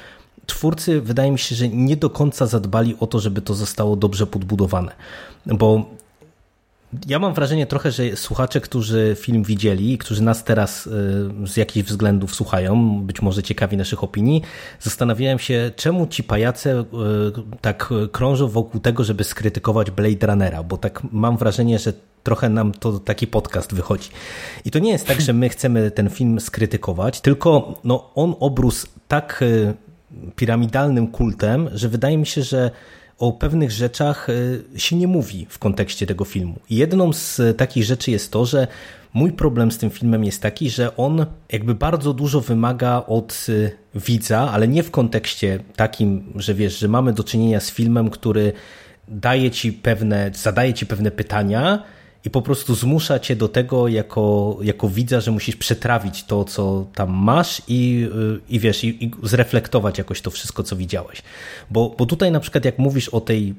twórcy wydaje mi się, że nie do końca zadbali o to, żeby to zostało dobrze podbudowane. Bo ja mam wrażenie trochę, że słuchacze, którzy film widzieli, którzy nas teraz y, z jakichś względów słuchają, być może ciekawi naszych opinii, zastanawiałem się, czemu ci pajace y, tak krążą wokół tego, żeby skrytykować Blade Runnera, bo tak mam wrażenie, że trochę nam to taki podcast wychodzi. I to nie jest tak, że my chcemy ten film skrytykować, tylko no, on obrósł tak y, piramidalnym kultem, że wydaje mi się, że o pewnych rzeczach y, się nie mówi w kontekście tego filmu. Jedną z takich rzeczy jest to, że mój problem z tym filmem jest taki, że on jakby bardzo dużo wymaga od y, widza, ale nie w kontekście takim, że wiesz, że mamy do czynienia z filmem, który daje ci pewne, zadaje ci pewne pytania, i po prostu zmusza cię do tego jako, jako widza, że musisz przetrawić to, co tam masz i, i wiesz, i, i zreflektować jakoś to wszystko, co widziałeś. Bo, bo tutaj na przykład jak mówisz o, tej,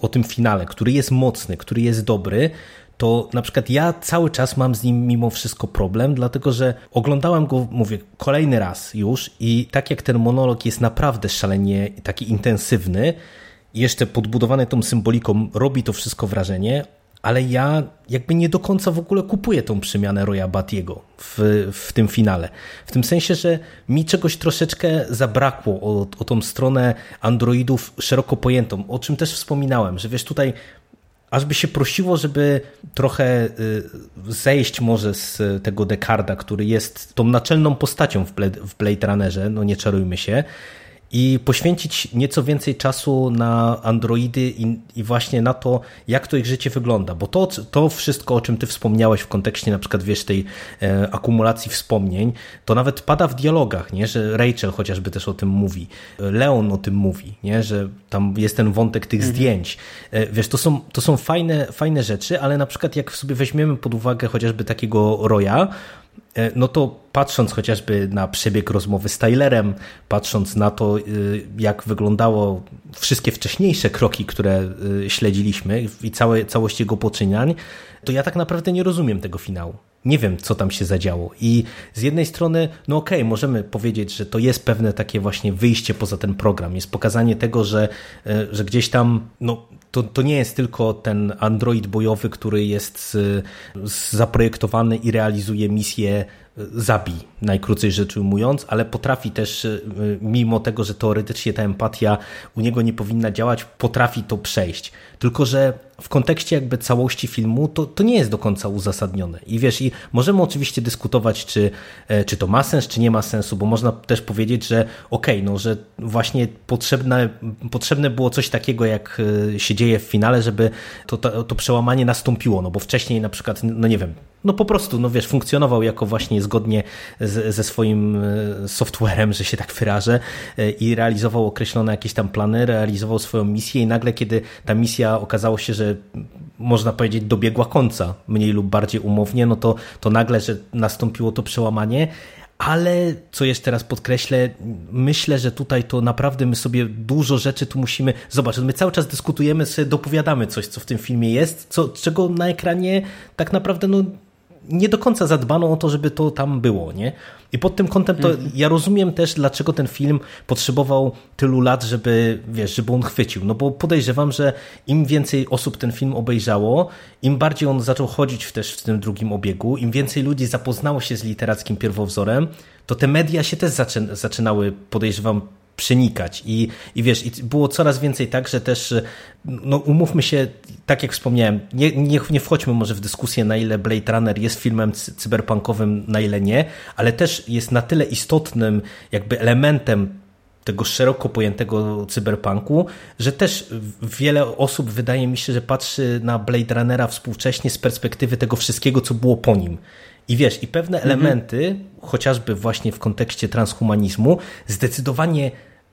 o tym finale, który jest mocny, który jest dobry, to na przykład ja cały czas mam z nim mimo wszystko problem, dlatego że oglądałem go, mówię, kolejny raz już i tak jak ten monolog jest naprawdę szalenie taki intensywny, jeszcze podbudowany tą symboliką, robi to wszystko wrażenie ale ja jakby nie do końca w ogóle kupuję tą przemianę Roya Batiego w, w tym finale. W tym sensie, że mi czegoś troszeczkę zabrakło o, o tą stronę androidów szeroko pojętą, o czym też wspominałem, że wiesz, tutaj aż by się prosiło, żeby trochę y, zejść może z tego Dekarda, który jest tą naczelną postacią w Blade, Runnerze, no nie czarujmy się, i poświęcić nieco więcej czasu na Androidy i, i, właśnie na to, jak to ich życie wygląda. Bo to, to wszystko, o czym ty wspomniałeś w kontekście na przykład, wiesz, tej e, akumulacji wspomnień, to nawet pada w dialogach, nie? że Rachel chociażby też o tym mówi, Leon o tym mówi, nie? że tam jest ten wątek tych mhm. zdjęć. E, wiesz, to są, to są fajne, fajne rzeczy, ale na przykład jak sobie weźmiemy pod uwagę chociażby takiego Roya, no to patrząc chociażby na przebieg rozmowy z Tylerem, patrząc na to, y, jak wyglądało wszystkie wcześniejsze kroki, które y, śledziliśmy i całe, całość jego poczynań, to ja tak naprawdę nie rozumiem tego finału. Nie wiem, co tam się zadziało. I z jednej strony, no okej, okay, możemy powiedzieć, że to jest pewne takie właśnie wyjście poza ten program. Jest pokazanie tego, że, e, że gdzieś tam, no to, to nie jest tylko ten android bojowy, który jest zaprojektowany i realizuje misję zabij, najkrócej rzecz ujmując, ale potrafi też, y, mimo tego, że teoretycznie ta empatia u niego nie powinna działać, potrafi to przejść. Tylko, że w kontekście jakby całości filmu to, to nie jest do końca uzasadnione. I wiesz, i możemy oczywiście dyskutować, czy, e, czy to ma sens, czy nie ma sensu, bo można też powiedzieć, że okej, okay, no, że właśnie potrzebne, potrzebne było coś takiego, jak e, się dzieje w finale, żeby to, to, to przełamanie nastąpiło, no bo wcześniej na przykład, no nie wiem, no po prostu, no wiesz, funkcjonował jako właśnie zgodnie z, ze swoim e, softwarem, że się tak wyrażę e, i realizował określone jakieś tam plany, realizował swoją misję i nagle, kiedy ta misja okazało się, że można powiedzieć dobiegła końca, mniej lub bardziej umownie, no to, to nagle, że nastąpiło to przełamanie, ale co jeszcze raz podkreślę, myślę, że tutaj to naprawdę my sobie dużo rzeczy tu musimy. zobaczyć. my cały czas dyskutujemy, sobie dopowiadamy coś, co w tym filmie jest, co, czego na ekranie tak naprawdę no, nie do końca zadbano o to, żeby to tam było, nie? I pod tym kątem to mm. ja rozumiem też, dlaczego ten film potrzebował tylu lat, żeby, wiesz, żeby on chwycił. No bo podejrzewam, że im więcej osób ten film obejrzało, im bardziej on zaczął chodzić też w tym drugim obiegu, im więcej ludzi zapoznało się z literackim pierwowzorem, to te media się też zaczynały, podejrzewam, przenikać. I, I wiesz, i było coraz więcej tak, że też, no umówmy się, tak jak wspomniałem, nie, nie, nie wchodźmy może w dyskusję, na ile Blade Runner jest filmem cyberpunkowym, na ile nie, ale też jest na tyle istotnym jakby elementem tego szeroko pojętego cyberpunku, że też wiele osób wydaje mi się, że patrzy na Blade Runnera współcześnie z perspektywy tego wszystkiego, co było po nim. I wiesz, i pewne mhm. elementy, chociażby właśnie w kontekście transhumanizmu, zdecydowanie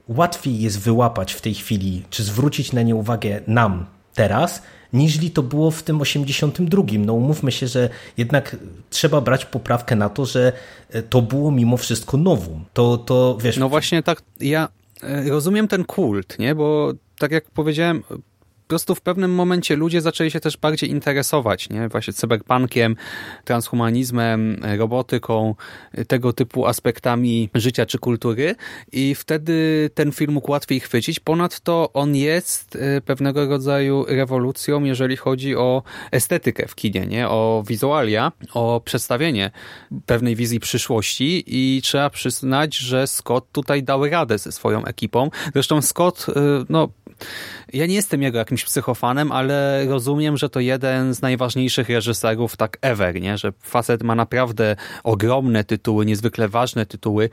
łatwiej jest wyłapać w tej chwili, czy zwrócić na nie uwagę nam teraz, niżli to było w tym 82. No umówmy się, że jednak trzeba brać poprawkę na to, że e, to było mimo wszystko nowum. To, to wiesz... No właśnie tak, ja e, rozumiem ten kult, nie? Bo tak jak powiedziałem, po prostu w pewnym momencie ludzie zaczęli się też bardziej interesować, nie? Właśnie cyberpunkiem, transhumanizmem, robotyką, tego typu aspektami życia czy kultury i wtedy ten film mógł łatwiej chwycić. Ponadto on jest e, pewnego rodzaju rewolucją, jeżeli chodzi o estetykę w kinie, nie? O wizualia, o przedstawienie pewnej wizji przyszłości i trzeba przyznać, że Scott tutaj dał radę ze swoją ekipą. Zresztą Scott, e, no ja nie jestem jego jakimś psychofanem, ale rozumiem, że to jeden z najważniejszych reżyserów tak ever, nie? że facet ma naprawdę ogromne tytuły, niezwykle ważne tytuły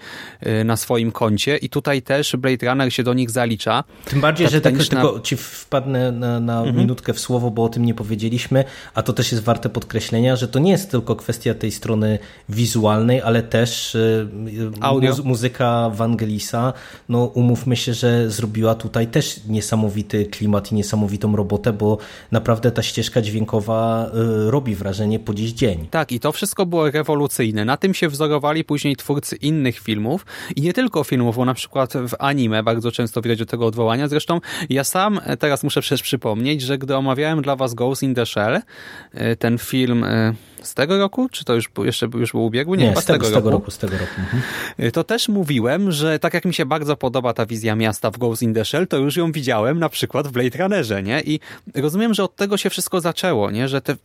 y, na swoim koncie i tutaj też Blade Runner się do nich zalicza. Tym bardziej, że tak tylko ci wpadnę na, na mhm. minutkę w słowo, bo o tym nie powiedzieliśmy, a to też jest warte podkreślenia, że to nie jest tylko kwestia tej strony wizualnej, ale też y, Audio. muzyka Wangelisa, no umówmy się, że zrobiła tutaj też niesamowity klimat i niesamowitą robotę, bo naprawdę ta ścieżka dźwiękowa y, robi wrażenie po dziś dzień. Tak, i to wszystko było rewolucyjne. Na tym się wzorowali później twórcy innych filmów i nie tylko filmów, bo na przykład w anime bardzo często widać do tego odwołania. Zresztą ja sam teraz muszę przecież przypomnieć, że gdy omawiałem dla was Ghost in the Shell, y, ten film y, z tego roku? Czy to już jeszcze już był ubiegły? Nie, Nie z, tego, z tego roku. Z tego roku. Mhm. To też mówiłem, że tak jak mi się bardzo podoba ta wizja miasta w Ghost in the Shell, to już ją widziałem na przykład w Blade Runnerze, nie? I rozumiem, że od tego się wszystko zaczęło, nie? Że te,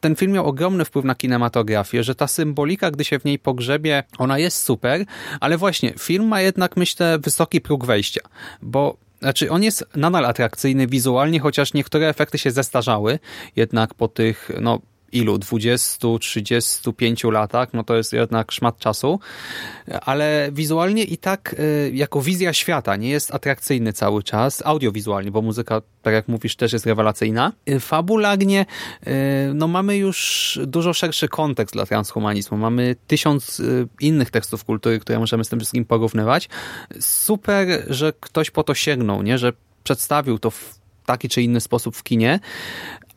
ten film miał ogromny wpływ na kinematografię, że ta symbolika, gdy się w niej pogrzebie, ona jest super, ale właśnie film ma jednak, myślę, wysoki próg wejścia, bo znaczy, on jest nadal atrakcyjny wizualnie, chociaż niektóre efekty się zestarzały, jednak po tych, no, ilu, 20, 35 latach, no to jest jednak szmat czasu, ale wizualnie i tak y, jako wizja świata nie jest atrakcyjny cały czas, audiowizualnie, bo muzyka, tak jak mówisz, też jest rewelacyjna. Y, fabularnie y, no mamy już dużo szerszy kontekst dla transhumanizmu, mamy tysiąc innych tekstów kultury, które możemy z tym wszystkim porównywać. Super, że ktoś po to sięgnął, nie? że przedstawił to w taki czy inny sposób w kinie,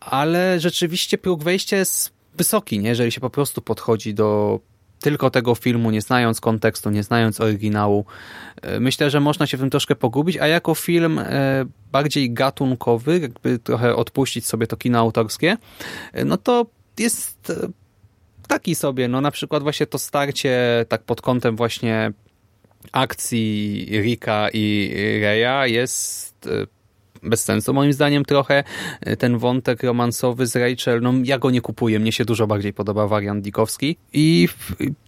ale rzeczywiście próg wejścia jest wysoki, nie? jeżeli się po prostu podchodzi do tylko tego filmu, nie znając kontekstu, nie znając oryginału. E, myślę, że można się w tym troszkę pogubić, a jako film e, bardziej gatunkowy, jakby trochę odpuścić sobie to kino autorskie, e, no to jest taki sobie, no na przykład właśnie to starcie tak pod kątem właśnie akcji Rika i Reya jest bez sensu moim zdaniem trochę. E, ten wątek romansowy z Rachel, no ja go nie kupuję, mnie się dużo bardziej podoba wariant Dikowski. I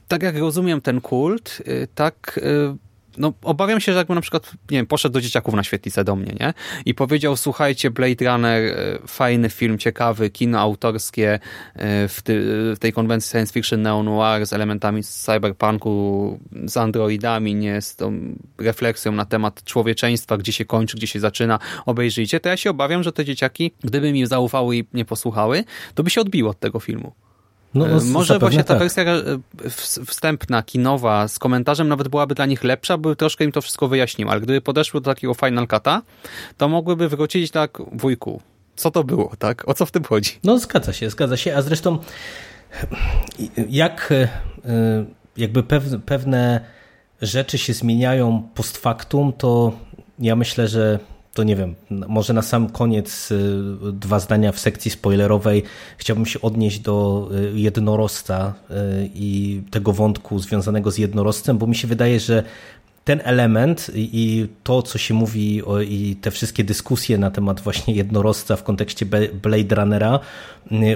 tak jak rozumiem ten kult, e, tak e, no, obawiam się, że jakby na przykład, nie wiem, poszedł do dzieciaków na świetlicę do mnie, nie? I powiedział, słuchajcie, Blade Runner, e, fajny film, ciekawy, kino autorskie e, w, ty, w tej konwencji science fiction neo-noir z elementami cyberpunku, z androidami, nie? Z tą refleksją na temat człowieczeństwa, gdzie się kończy, gdzie się zaczyna, obejrzyjcie, to ja się obawiam, że te dzieciaki, gdyby mi zaufały i nie posłuchały, to by się odbiło od tego filmu. No, no, Może właśnie ta tak. wersja e, wstępna, kinowa, z komentarzem nawet byłaby dla nich lepsza, by troszkę im to wszystko wyjaśnił, ale gdyby podeszły do takiego Final Cut'a, to mogłyby wrócić tak, wujku, co to było, tak? O co w tym chodzi? No zgadza się, zgadza się, a zresztą jak e, jakby pewne rzeczy się zmieniają post factum, to ja myślę, że to nie wiem, może na sam koniec y, dwa zdania w sekcji spoilerowej. Chciałbym się odnieść do y, jednorożca y, i tego wątku związanego z jednorożcem, bo mi się wydaje, że ten element i to, co się mówi o, i te wszystkie dyskusje na temat właśnie jednorożca w kontekście Blade Runnera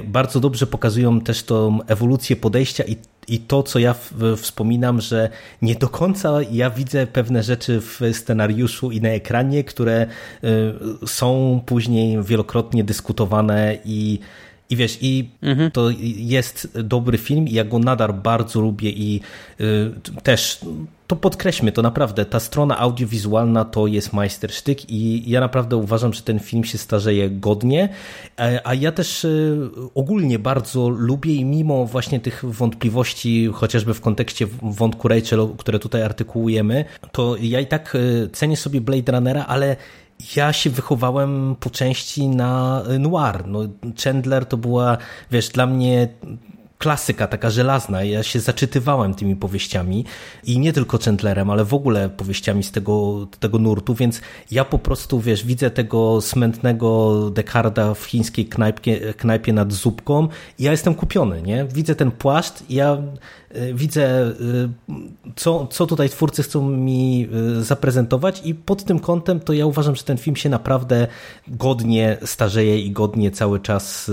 bardzo dobrze pokazują też tą ewolucję podejścia i i to, co ja wspominam, że nie do końca ja widzę pewne rzeczy w scenariuszu i na ekranie, które y, są później wielokrotnie dyskutowane i I wiesz, i mhm. to jest dobry film i ja go nadal bardzo lubię i y, też to podkreślmy, to naprawdę ta strona audiowizualna to jest majstersztyk i ja naprawdę uważam, że ten film się starzeje godnie, e, a ja też y, ogólnie bardzo lubię i mimo właśnie tych wątpliwości, chociażby w kontekście wątku Rachel, które tutaj artykułujemy, to ja i tak y, cenię sobie Blade Runnera, ale ja się wychowałem po części na noir. No, Chandler to była, wiesz, dla mnie klasyka, taka żelazna. Ja się zaczytywałem tymi powieściami i nie tylko Chandlerem, ale w ogóle powieściami z tego, tego nurtu, więc ja po prostu, wiesz, widzę tego smętnego Dekarda w chińskiej knajpie, knajpie nad zupką i ja jestem kupiony, nie? Widzę ten płaszcz i ja widzę, y, co, co tutaj twórcy chcą mi y, zaprezentować i pod tym kątem to ja uważam, że ten film się naprawdę godnie starzeje i godnie cały czas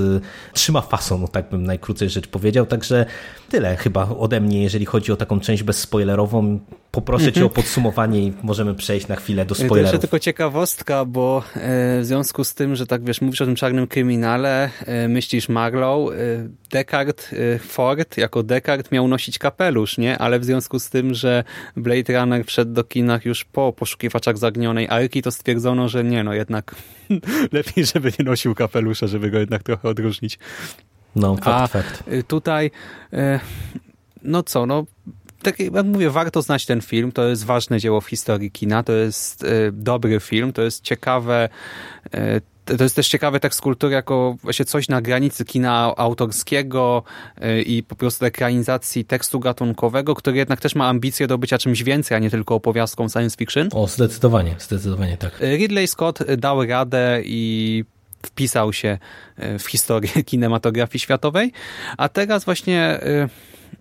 trzyma fason, tak bym najkrócej rzecz powiedział, także tyle chyba ode mnie, jeżeli chodzi o taką część bezspoilerową. Poproszę mhm. cię o podsumowanie i możemy przejść na chwilę do spoilerów. To jeszcze tylko ciekawostka, bo e, w związku z tym, że tak wiesz, mówisz o tym czarnym kryminale, e, myślisz Marlow, e, Deckard Ford jako Deckard miał nosić kapelusz, nie? Ale w związku z tym, że Blade Runner wszedł do kinach już po poszukiwaczach zagnionej Arki, to stwierdzono, że nie, no jednak lepiej, żeby nie nosił kapelusza, żeby go jednak trochę odróżnić. No, fakt, A fakt. tutaj, e, no co, no tak jak mówię, warto znać ten film. To jest ważne dzieło w historii kina. To jest e, dobry film. To jest ciekawe. E, to jest też ciekawy tekst kultury jako właśnie coś na granicy kina autorskiego i po prostu ekranizacji tekstu gatunkowego, który jednak też ma ambicje do bycia czymś więcej, a nie tylko opowiastką science fiction. O, zdecydowanie, zdecydowanie tak. Ridley Scott dał radę i wpisał się e, w historię kinematografii światowej, a teraz właśnie e,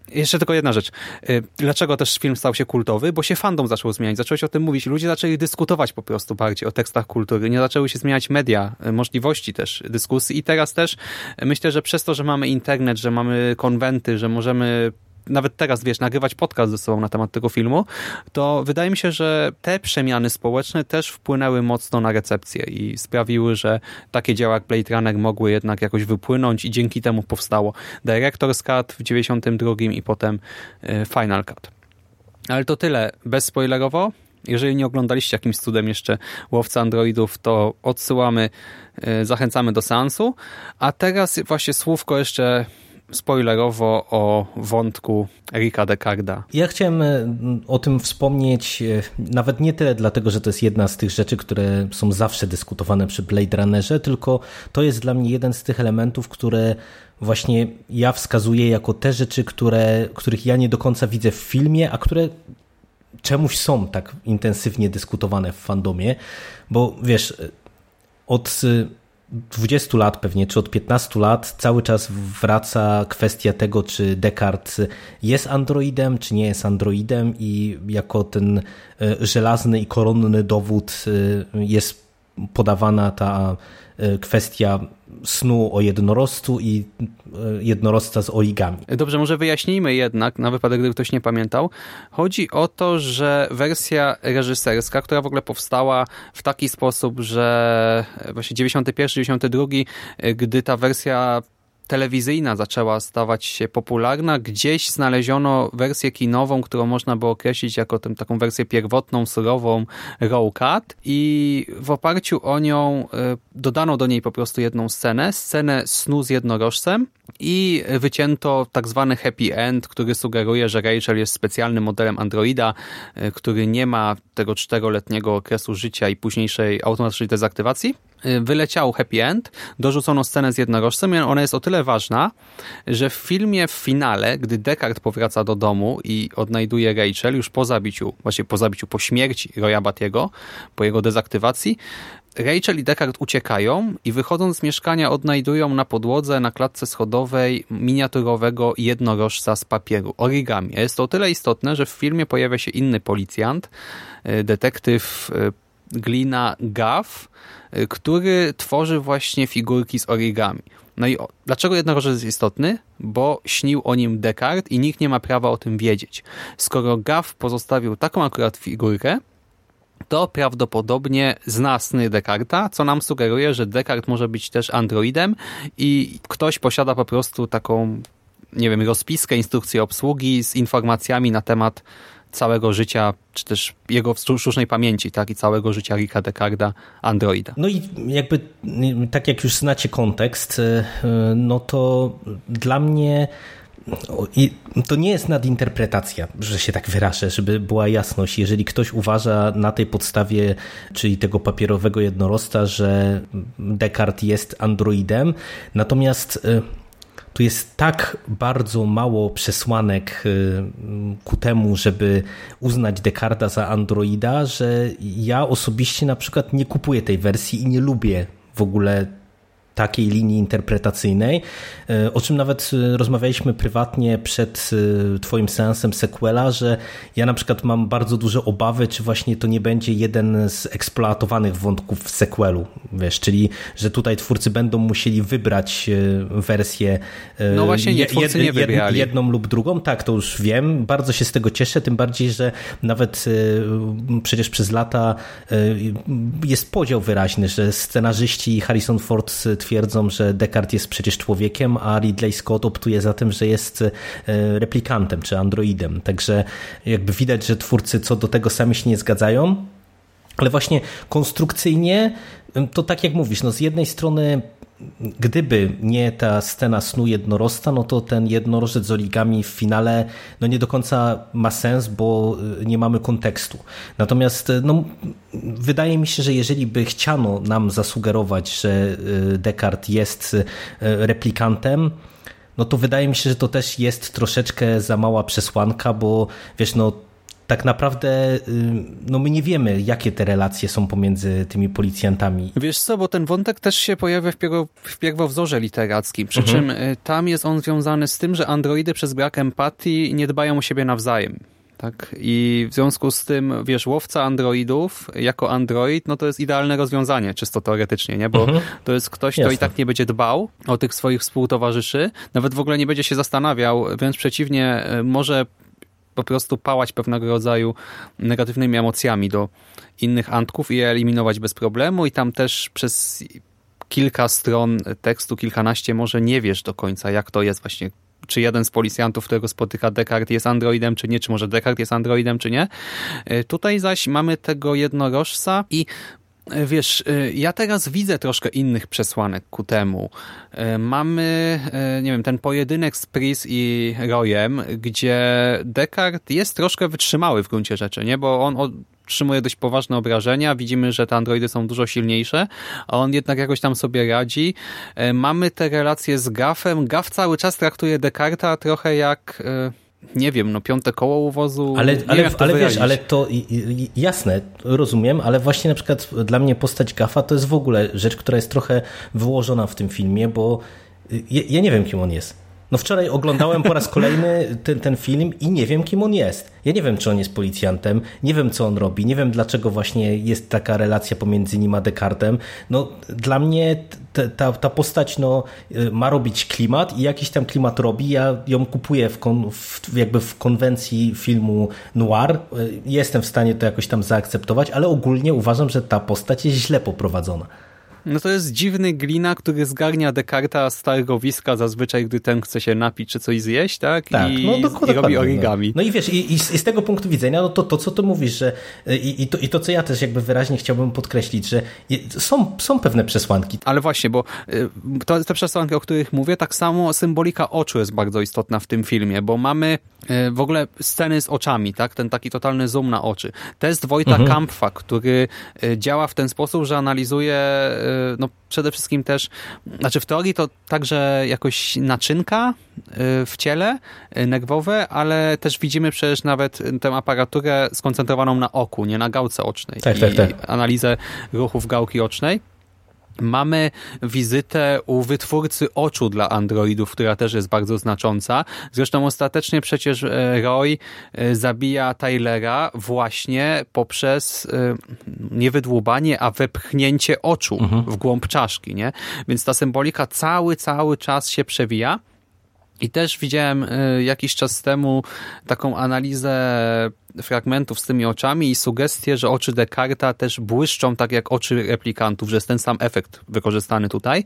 jeszcze tylko jedna rzecz. E, dlaczego też film stał się kultowy? Bo się fandom zaczął zmieniać. Zaczęło się o tym mówić. Ludzie zaczęli dyskutować po prostu bardziej o tekstach kultury. Nie zaczęły się zmieniać media, możliwości też dyskusji. I teraz też myślę, że przez to, że mamy internet, że mamy konwenty, że możemy nawet teraz, wiesz, nagrywać podcast ze sobą na temat tego filmu, to wydaje mi się, że te przemiany społeczne też wpłynęły mocno na recepcję i sprawiły, że takie dzieła jak Blade Runner mogły jednak jakoś wypłynąć i dzięki temu powstało Director's Cut w 92 i potem e, Final Cut. Ale to tyle, bezspoilerowo. Jeżeli nie oglądaliście jakimś cudem jeszcze Łowca Androidów, to odsyłamy, e, zachęcamy do seansu. A teraz właśnie słówko jeszcze spoilerowo o wątku Rika Decarda. Ja chciałem e, o tym wspomnieć e, nawet nie tyle dlatego, że to jest jedna z tych rzeczy, które są zawsze dyskutowane przy Blade Runnerze, tylko to jest dla mnie jeden z tych elementów, które właśnie ja wskazuję jako te rzeczy, które, których ja nie do końca widzę w filmie, a które czemuś są tak intensywnie dyskutowane w fandomie, bo wiesz, od 20 lat pewnie, czy od 15 lat cały czas wraca kwestia tego, czy Descartes jest androidem, czy nie jest androidem i jako ten e, żelazny i koronny dowód e, jest podawana ta e, kwestia snu o jednorożcu i e, jednorożca z origami. Dobrze, może wyjaśnijmy jednak, na wypadek, gdyby ktoś nie pamiętał. Chodzi o to, że wersja reżyserska, która w ogóle powstała w taki sposób, że właśnie 91, 92, e, gdy ta wersja telewizyjna zaczęła stawać się popularna, gdzieś znaleziono wersję kinową, którą można było określić jako tę taką wersję pierwotną, surową raw cut. I w oparciu o nią e, dodano do niej po prostu jedną scenę, scenę snu z jednorożcem. I wycięto tak zwany happy end, który sugeruje, że Rachel jest specjalnym modelem androida, e, który nie ma tego czteroletniego okresu życia i późniejszej automatycznej dezaktywacji. E, wyleciał happy end, dorzucono scenę z jednorożcem i ona jest o tyle ważna, że w filmie w finale, gdy Deckard powraca do domu i odnajduje Rachel już po zabiciu, właśnie po zabiciu, po śmierci Roya Batiego, po jego dezaktywacji, Rachel i Deckard uciekają i wychodząc z mieszkania odnajdują na podłodze, na klatce schodowej miniaturowego jednorożca z papieru, origami. Jest to o tyle istotne, że w filmie pojawia się inny policjant, e, detektyw e, Glina Gaff, e, który tworzy właśnie figurki z origami. No i dlaczego jednorożec jest istotny? Bo śnił o nim Descartes i nikt nie ma prawa o tym wiedzieć. Skoro Gaff pozostawił taką akurat figurkę, to prawdopodobnie zna sny Descarta, co nam sugeruje, że Descartes może być też androidem i ktoś posiada po prostu taką, nie wiem, rozpiskę, instrukcję obsługi z informacjami na temat całego życia, czy też jego sztucznej pamięci, tak, i całego życia Ricka Descarda, androida. No i jakby, tak jak już znacie kontekst, e, no to dla mnie i to nie jest nadinterpretacja, że się tak wyrażę, żeby była jasność. Jeżeli ktoś uważa na tej podstawie, czyli tego papierowego jednorosta, że Descartes jest androidem, natomiast y, tu jest tak bardzo mało przesłanek y, ku temu, żeby uznać Descarta za androida, że ja osobiście na przykład nie kupuję tej wersji i nie lubię w ogóle takiej linii interpretacyjnej, e, o czym nawet e, rozmawialiśmy prywatnie przed e, twoim seansem sequela, że ja na przykład mam bardzo duże obawy, czy właśnie to nie będzie jeden z eksploatowanych wątków w sequelu, wiesz, czyli, że tutaj twórcy będą musieli wybrać wersję no właśnie, nie, twórcy jed, nie jed, jedną lub drugą, tak, to już wiem, bardzo się z tego cieszę, tym bardziej, że nawet przecież przez lata jest podział wyraźny, że scenarzyści Harrison Ford twierdzą, że Descartes jest przecież człowiekiem, a Ridley Scott optuje za tym, że jest e, replikantem czy androidem. Także jakby widać, że twórcy co do tego sami się nie zgadzają. Ale właśnie konstrukcyjnie, to tak jak mówisz, no z jednej strony gdyby nie ta scena snu jednorosta, no to ten jednorożec z origami w finale no nie do końca ma sens, bo y, nie mamy kontekstu. Natomiast y, no, wydaje mi się, że jeżeli by chciano nam zasugerować, że y, Descartes jest replikantem, no to wydaje mi się, że to też jest troszeczkę za mała przesłanka, bo wiesz, no tak naprawdę no my nie wiemy, jakie te relacje są pomiędzy tymi policjantami. Wiesz co, bo ten wątek też się pojawia w, pierwo, w pierwowzorze literackim, przy mhm. czym y, tam jest on związany z tym, że androidy przez brak empatii nie dbają o siebie nawzajem. Tak? I w związku z tym, wiesz, łowca androidów jako android, no to jest idealne rozwiązanie, czysto teoretycznie, nie? Bo mhm. to jest ktoś, kto Jasne. i tak nie będzie dbał o tych swoich współtowarzyszy, nawet w ogóle nie będzie się zastanawiał, wręcz przeciwnie, y, może po prostu pałać pewnego rodzaju negatywnymi emocjami do innych antków i je eliminować bez problemu i tam też przez kilka stron tekstu, kilkanaście może nie wiesz do końca jak to jest właśnie czy jeden z policjantów, którego spotyka Descartes jest androidem, czy nie, czy może Descartes jest androidem, czy nie. E, tutaj zaś mamy tego jednorożca i wiesz, e, ja teraz widzę troszkę innych przesłanek ku temu. E, mamy, nie wiem, ten pojedynek z Pris i Royem, gdzie Descartes jest troszkę wytrzymały w gruncie rzeczy, nie? Bo on otrzymuje dość poważne obrażenia, widzimy, że te androidy są dużo silniejsze, a on jednak jakoś tam sobie radzi. Mamy te relacje z Gaffem. Gaff cały czas traktuje Descartesa trochę jak nie wiem, no piąte koło uwozu. Ale, ale, ale wiesz, ale to jasne, rozumiem, ale właśnie na przykład dla mnie postać Gafa to jest w ogóle rzecz, która jest trochę wyłożona w tym filmie, bo ja, ja nie wiem, kim on jest. No wczoraj oglądałem po raz kolejny ten, ten film i nie wiem, kim on jest. Ja nie wiem, czy on jest policjantem, nie wiem, co on robi, nie wiem, dlaczego właśnie jest taka relacja pomiędzy nim a Descartem. No, dla mnie ta, ta postać no, y, ma robić klimat i jakiś tam klimat robi. Ja ją kupuję w, kon, w, jakby w konwencji filmu noir. Y, jestem w stanie to jakoś tam zaakceptować, ale ogólnie uważam, że ta postać jest źle poprowadzona. No to jest dziwny glina, który zgarnia Descarta z targowiska zazwyczaj, gdy ten chce się napić czy coś zjeść, tak? Tak, I, no dokładnie. I robi origami. No, no i wiesz, i, i, z tego punktu widzenia, no to, to co ty mówisz, że i, i, to, i to, co ja też jakby wyraźnie chciałbym podkreślić, że są, są pewne przesłanki. Ale właśnie, bo y, to, te przesłanki, o których mówię, tak samo symbolika oczu jest bardzo istotna w tym filmie, bo mamy y, w ogóle sceny z oczami, tak? Ten taki totalny zoom na oczy. Test Wojta mhm. Kampfa, który y, działa w ten sposób, że analizuje no przede wszystkim też, znaczy w teorii to także jakoś naczynka y, w ciele y, nerwowe, ale też widzimy przecież nawet tę aparaturę skoncentrowaną na oku, nie na gałce ocznej. Tak, tak, tak. analizę ruchów gałki ocznej. Mamy wizytę u wytwórcy oczu dla androidów, która też jest bardzo znacząca. Zresztą ostatecznie przecież e, Roy e, zabija Tylera właśnie poprzez e, nie wydłubanie, a wepchnięcie oczu mhm. w głąb czaszki. Nie? Więc ta symbolika cały, cały czas się przewija. I też widziałem y, jakiś czas temu taką analizę fragmentów z tymi oczami i sugestię, że oczy Descarta też błyszczą tak jak oczy replikantów, że jest ten sam efekt wykorzystany tutaj.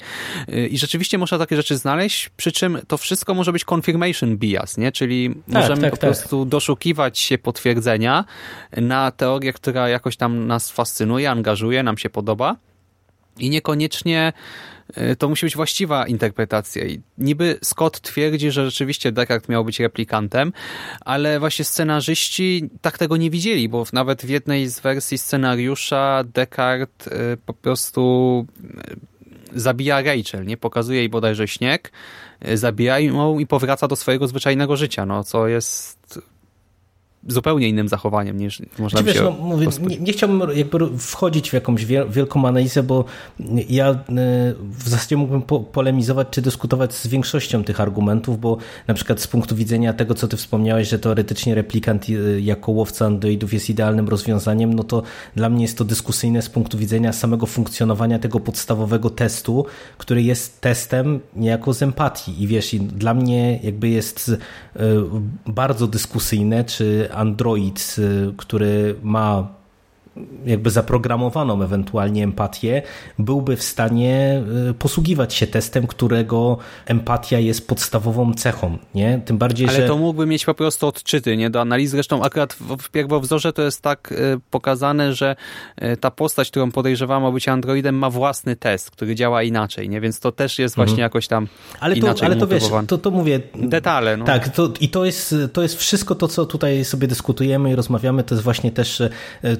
Y, I rzeczywiście można takie rzeczy znaleźć, przy czym to wszystko może być confirmation bias, nie? czyli tak, możemy tak, po tak. prostu doszukiwać się potwierdzenia na teorię, która jakoś tam nas fascynuje, angażuje, nam się podoba i niekoniecznie y, to musi być właściwa interpretacja. I niby Scott twierdzi, że rzeczywiście Descartes miał być replikantem, ale właśnie scenarzyści tak tego nie widzieli, bo nawet w jednej z wersji scenariusza Descartes y, po prostu y, zabija Rachel, nie? Pokazuje jej bodajże śnieg, zabija ją i powraca do swojego zwyczajnego życia, no, co jest zupełnie innym zachowaniem niż można by wiesz, no, mówię, nie, nie, chciałbym jakby wchodzić w jakąś wielką analizę, bo ja e, w zasadzie mógłbym po, polemizować czy dyskutować z większością tych argumentów, bo na przykład z punktu widzenia tego, co ty wspomniałeś, że teoretycznie replikant e, jako łowca androidów jest idealnym rozwiązaniem, no to dla mnie jest to dyskusyjne z punktu widzenia samego funkcjonowania tego podstawowego testu, który jest testem niejako z empatii. I wiesz, i dla mnie jakby jest e, bardzo dyskusyjne, czy Android, y, który ma jakby zaprogramowaną ewentualnie empatię, byłby w stanie y, posługiwać się testem, którego empatia jest podstawową cechą, nie? Tym bardziej, Ale że... to mógłby mieć po prostu odczyty, nie? Do analizy. Zresztą akurat w pierwowzorze to jest tak y, pokazane, że y, ta postać, którą podejrzewam o bycie androidem ma własny test, który działa inaczej, nie? Więc to też jest właśnie mhm. jakoś tam ale to, Ale to wiesz, to, to mówię... Detale, no. Tak, to, i to jest, to jest wszystko to, co tutaj sobie dyskutujemy i rozmawiamy, to jest właśnie też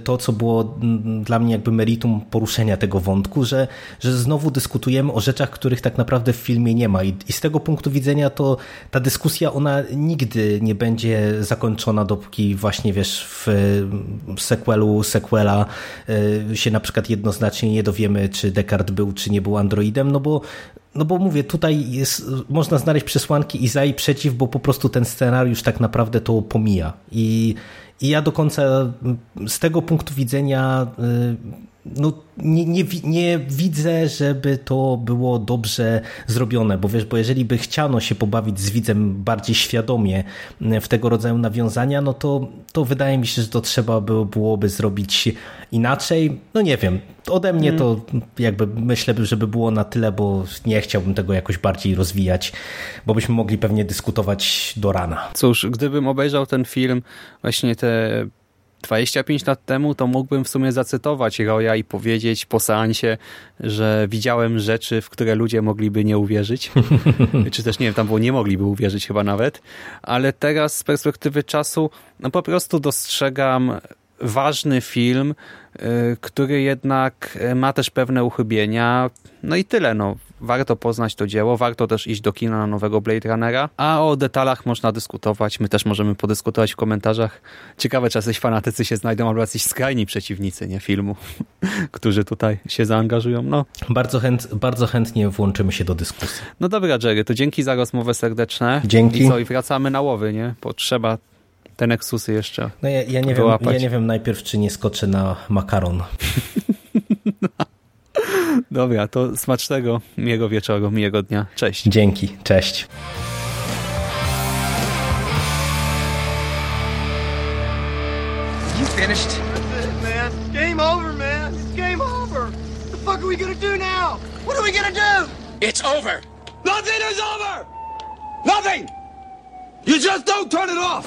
to, co było było dla mnie jakby meritum poruszenia tego wątku, że, że znowu dyskutujemy o rzeczach, których tak naprawdę w filmie nie ma. I, i z tego punktu widzenia to ta dyskusja, ona nigdy nie będzie zakończona, dopóki właśnie wiesz, w sequelu, sequela e, się na przykład jednoznacznie nie dowiemy, czy Descartes był, czy nie był androidem, no bo no bo mówię, tutaj jest, można znaleźć przesłanki i za i przeciw, bo po prostu ten scenariusz tak naprawdę to pomija. I i ja do końca z tego punktu widzenia y, no, nie, nie, nie, widzę, żeby to było dobrze zrobione, bo wiesz, bo jeżeli by chciano się pobawić z widzem bardziej świadomie w tego rodzaju nawiązania, no to, to wydaje mi się, że to trzeba by, byłoby zrobić inaczej. No nie wiem, ode mnie to mm. jakby myślę, żeby było na tyle, bo nie chciałbym tego jakoś bardziej rozwijać, bo byśmy mogli pewnie dyskutować do rana. Cóż, gdybym obejrzał ten film właśnie te 25 lat temu to mógłbym w sumie zacytować Roya i powiedzieć po seansie, że widziałem rzeczy, w które ludzie mogliby nie uwierzyć. Czy też nie wiem, tam było nie mogliby uwierzyć chyba nawet. Ale teraz z perspektywy czasu no po prostu dostrzegam ważny film, y, który jednak ma też pewne uchybienia. No i tyle. No warto poznać to dzieło, warto też iść do kina na nowego Blade Runnera, a o detalach można dyskutować, my też możemy podyskutować w komentarzach. Ciekawe, czy jacyś fanatycy się znajdą, albo jacyś skrajni przeciwnicy nie filmu, którzy tutaj się zaangażują. No. Bardzo, chęt, bardzo chętnie włączymy się do dyskusji. No dobra, Jerry, to dzięki za rozmowę serdeczne. Dzięki. I co, i wracamy na łowy, nie? Potrzeba te Nexusy jeszcze No ja, ja, nie wiem, ja nie wiem najpierw, czy nie skoczę na makaron. Dobra, to smacznego, miłego wieczoru, miłego dnia. Cześć. Dzięki, cześć. You finished? That's it, man. Game over, man. It's game over. What the fuck are we gonna do now? What are we gonna do? It's over. Nothing is over! Nothing! You just don't turn it off!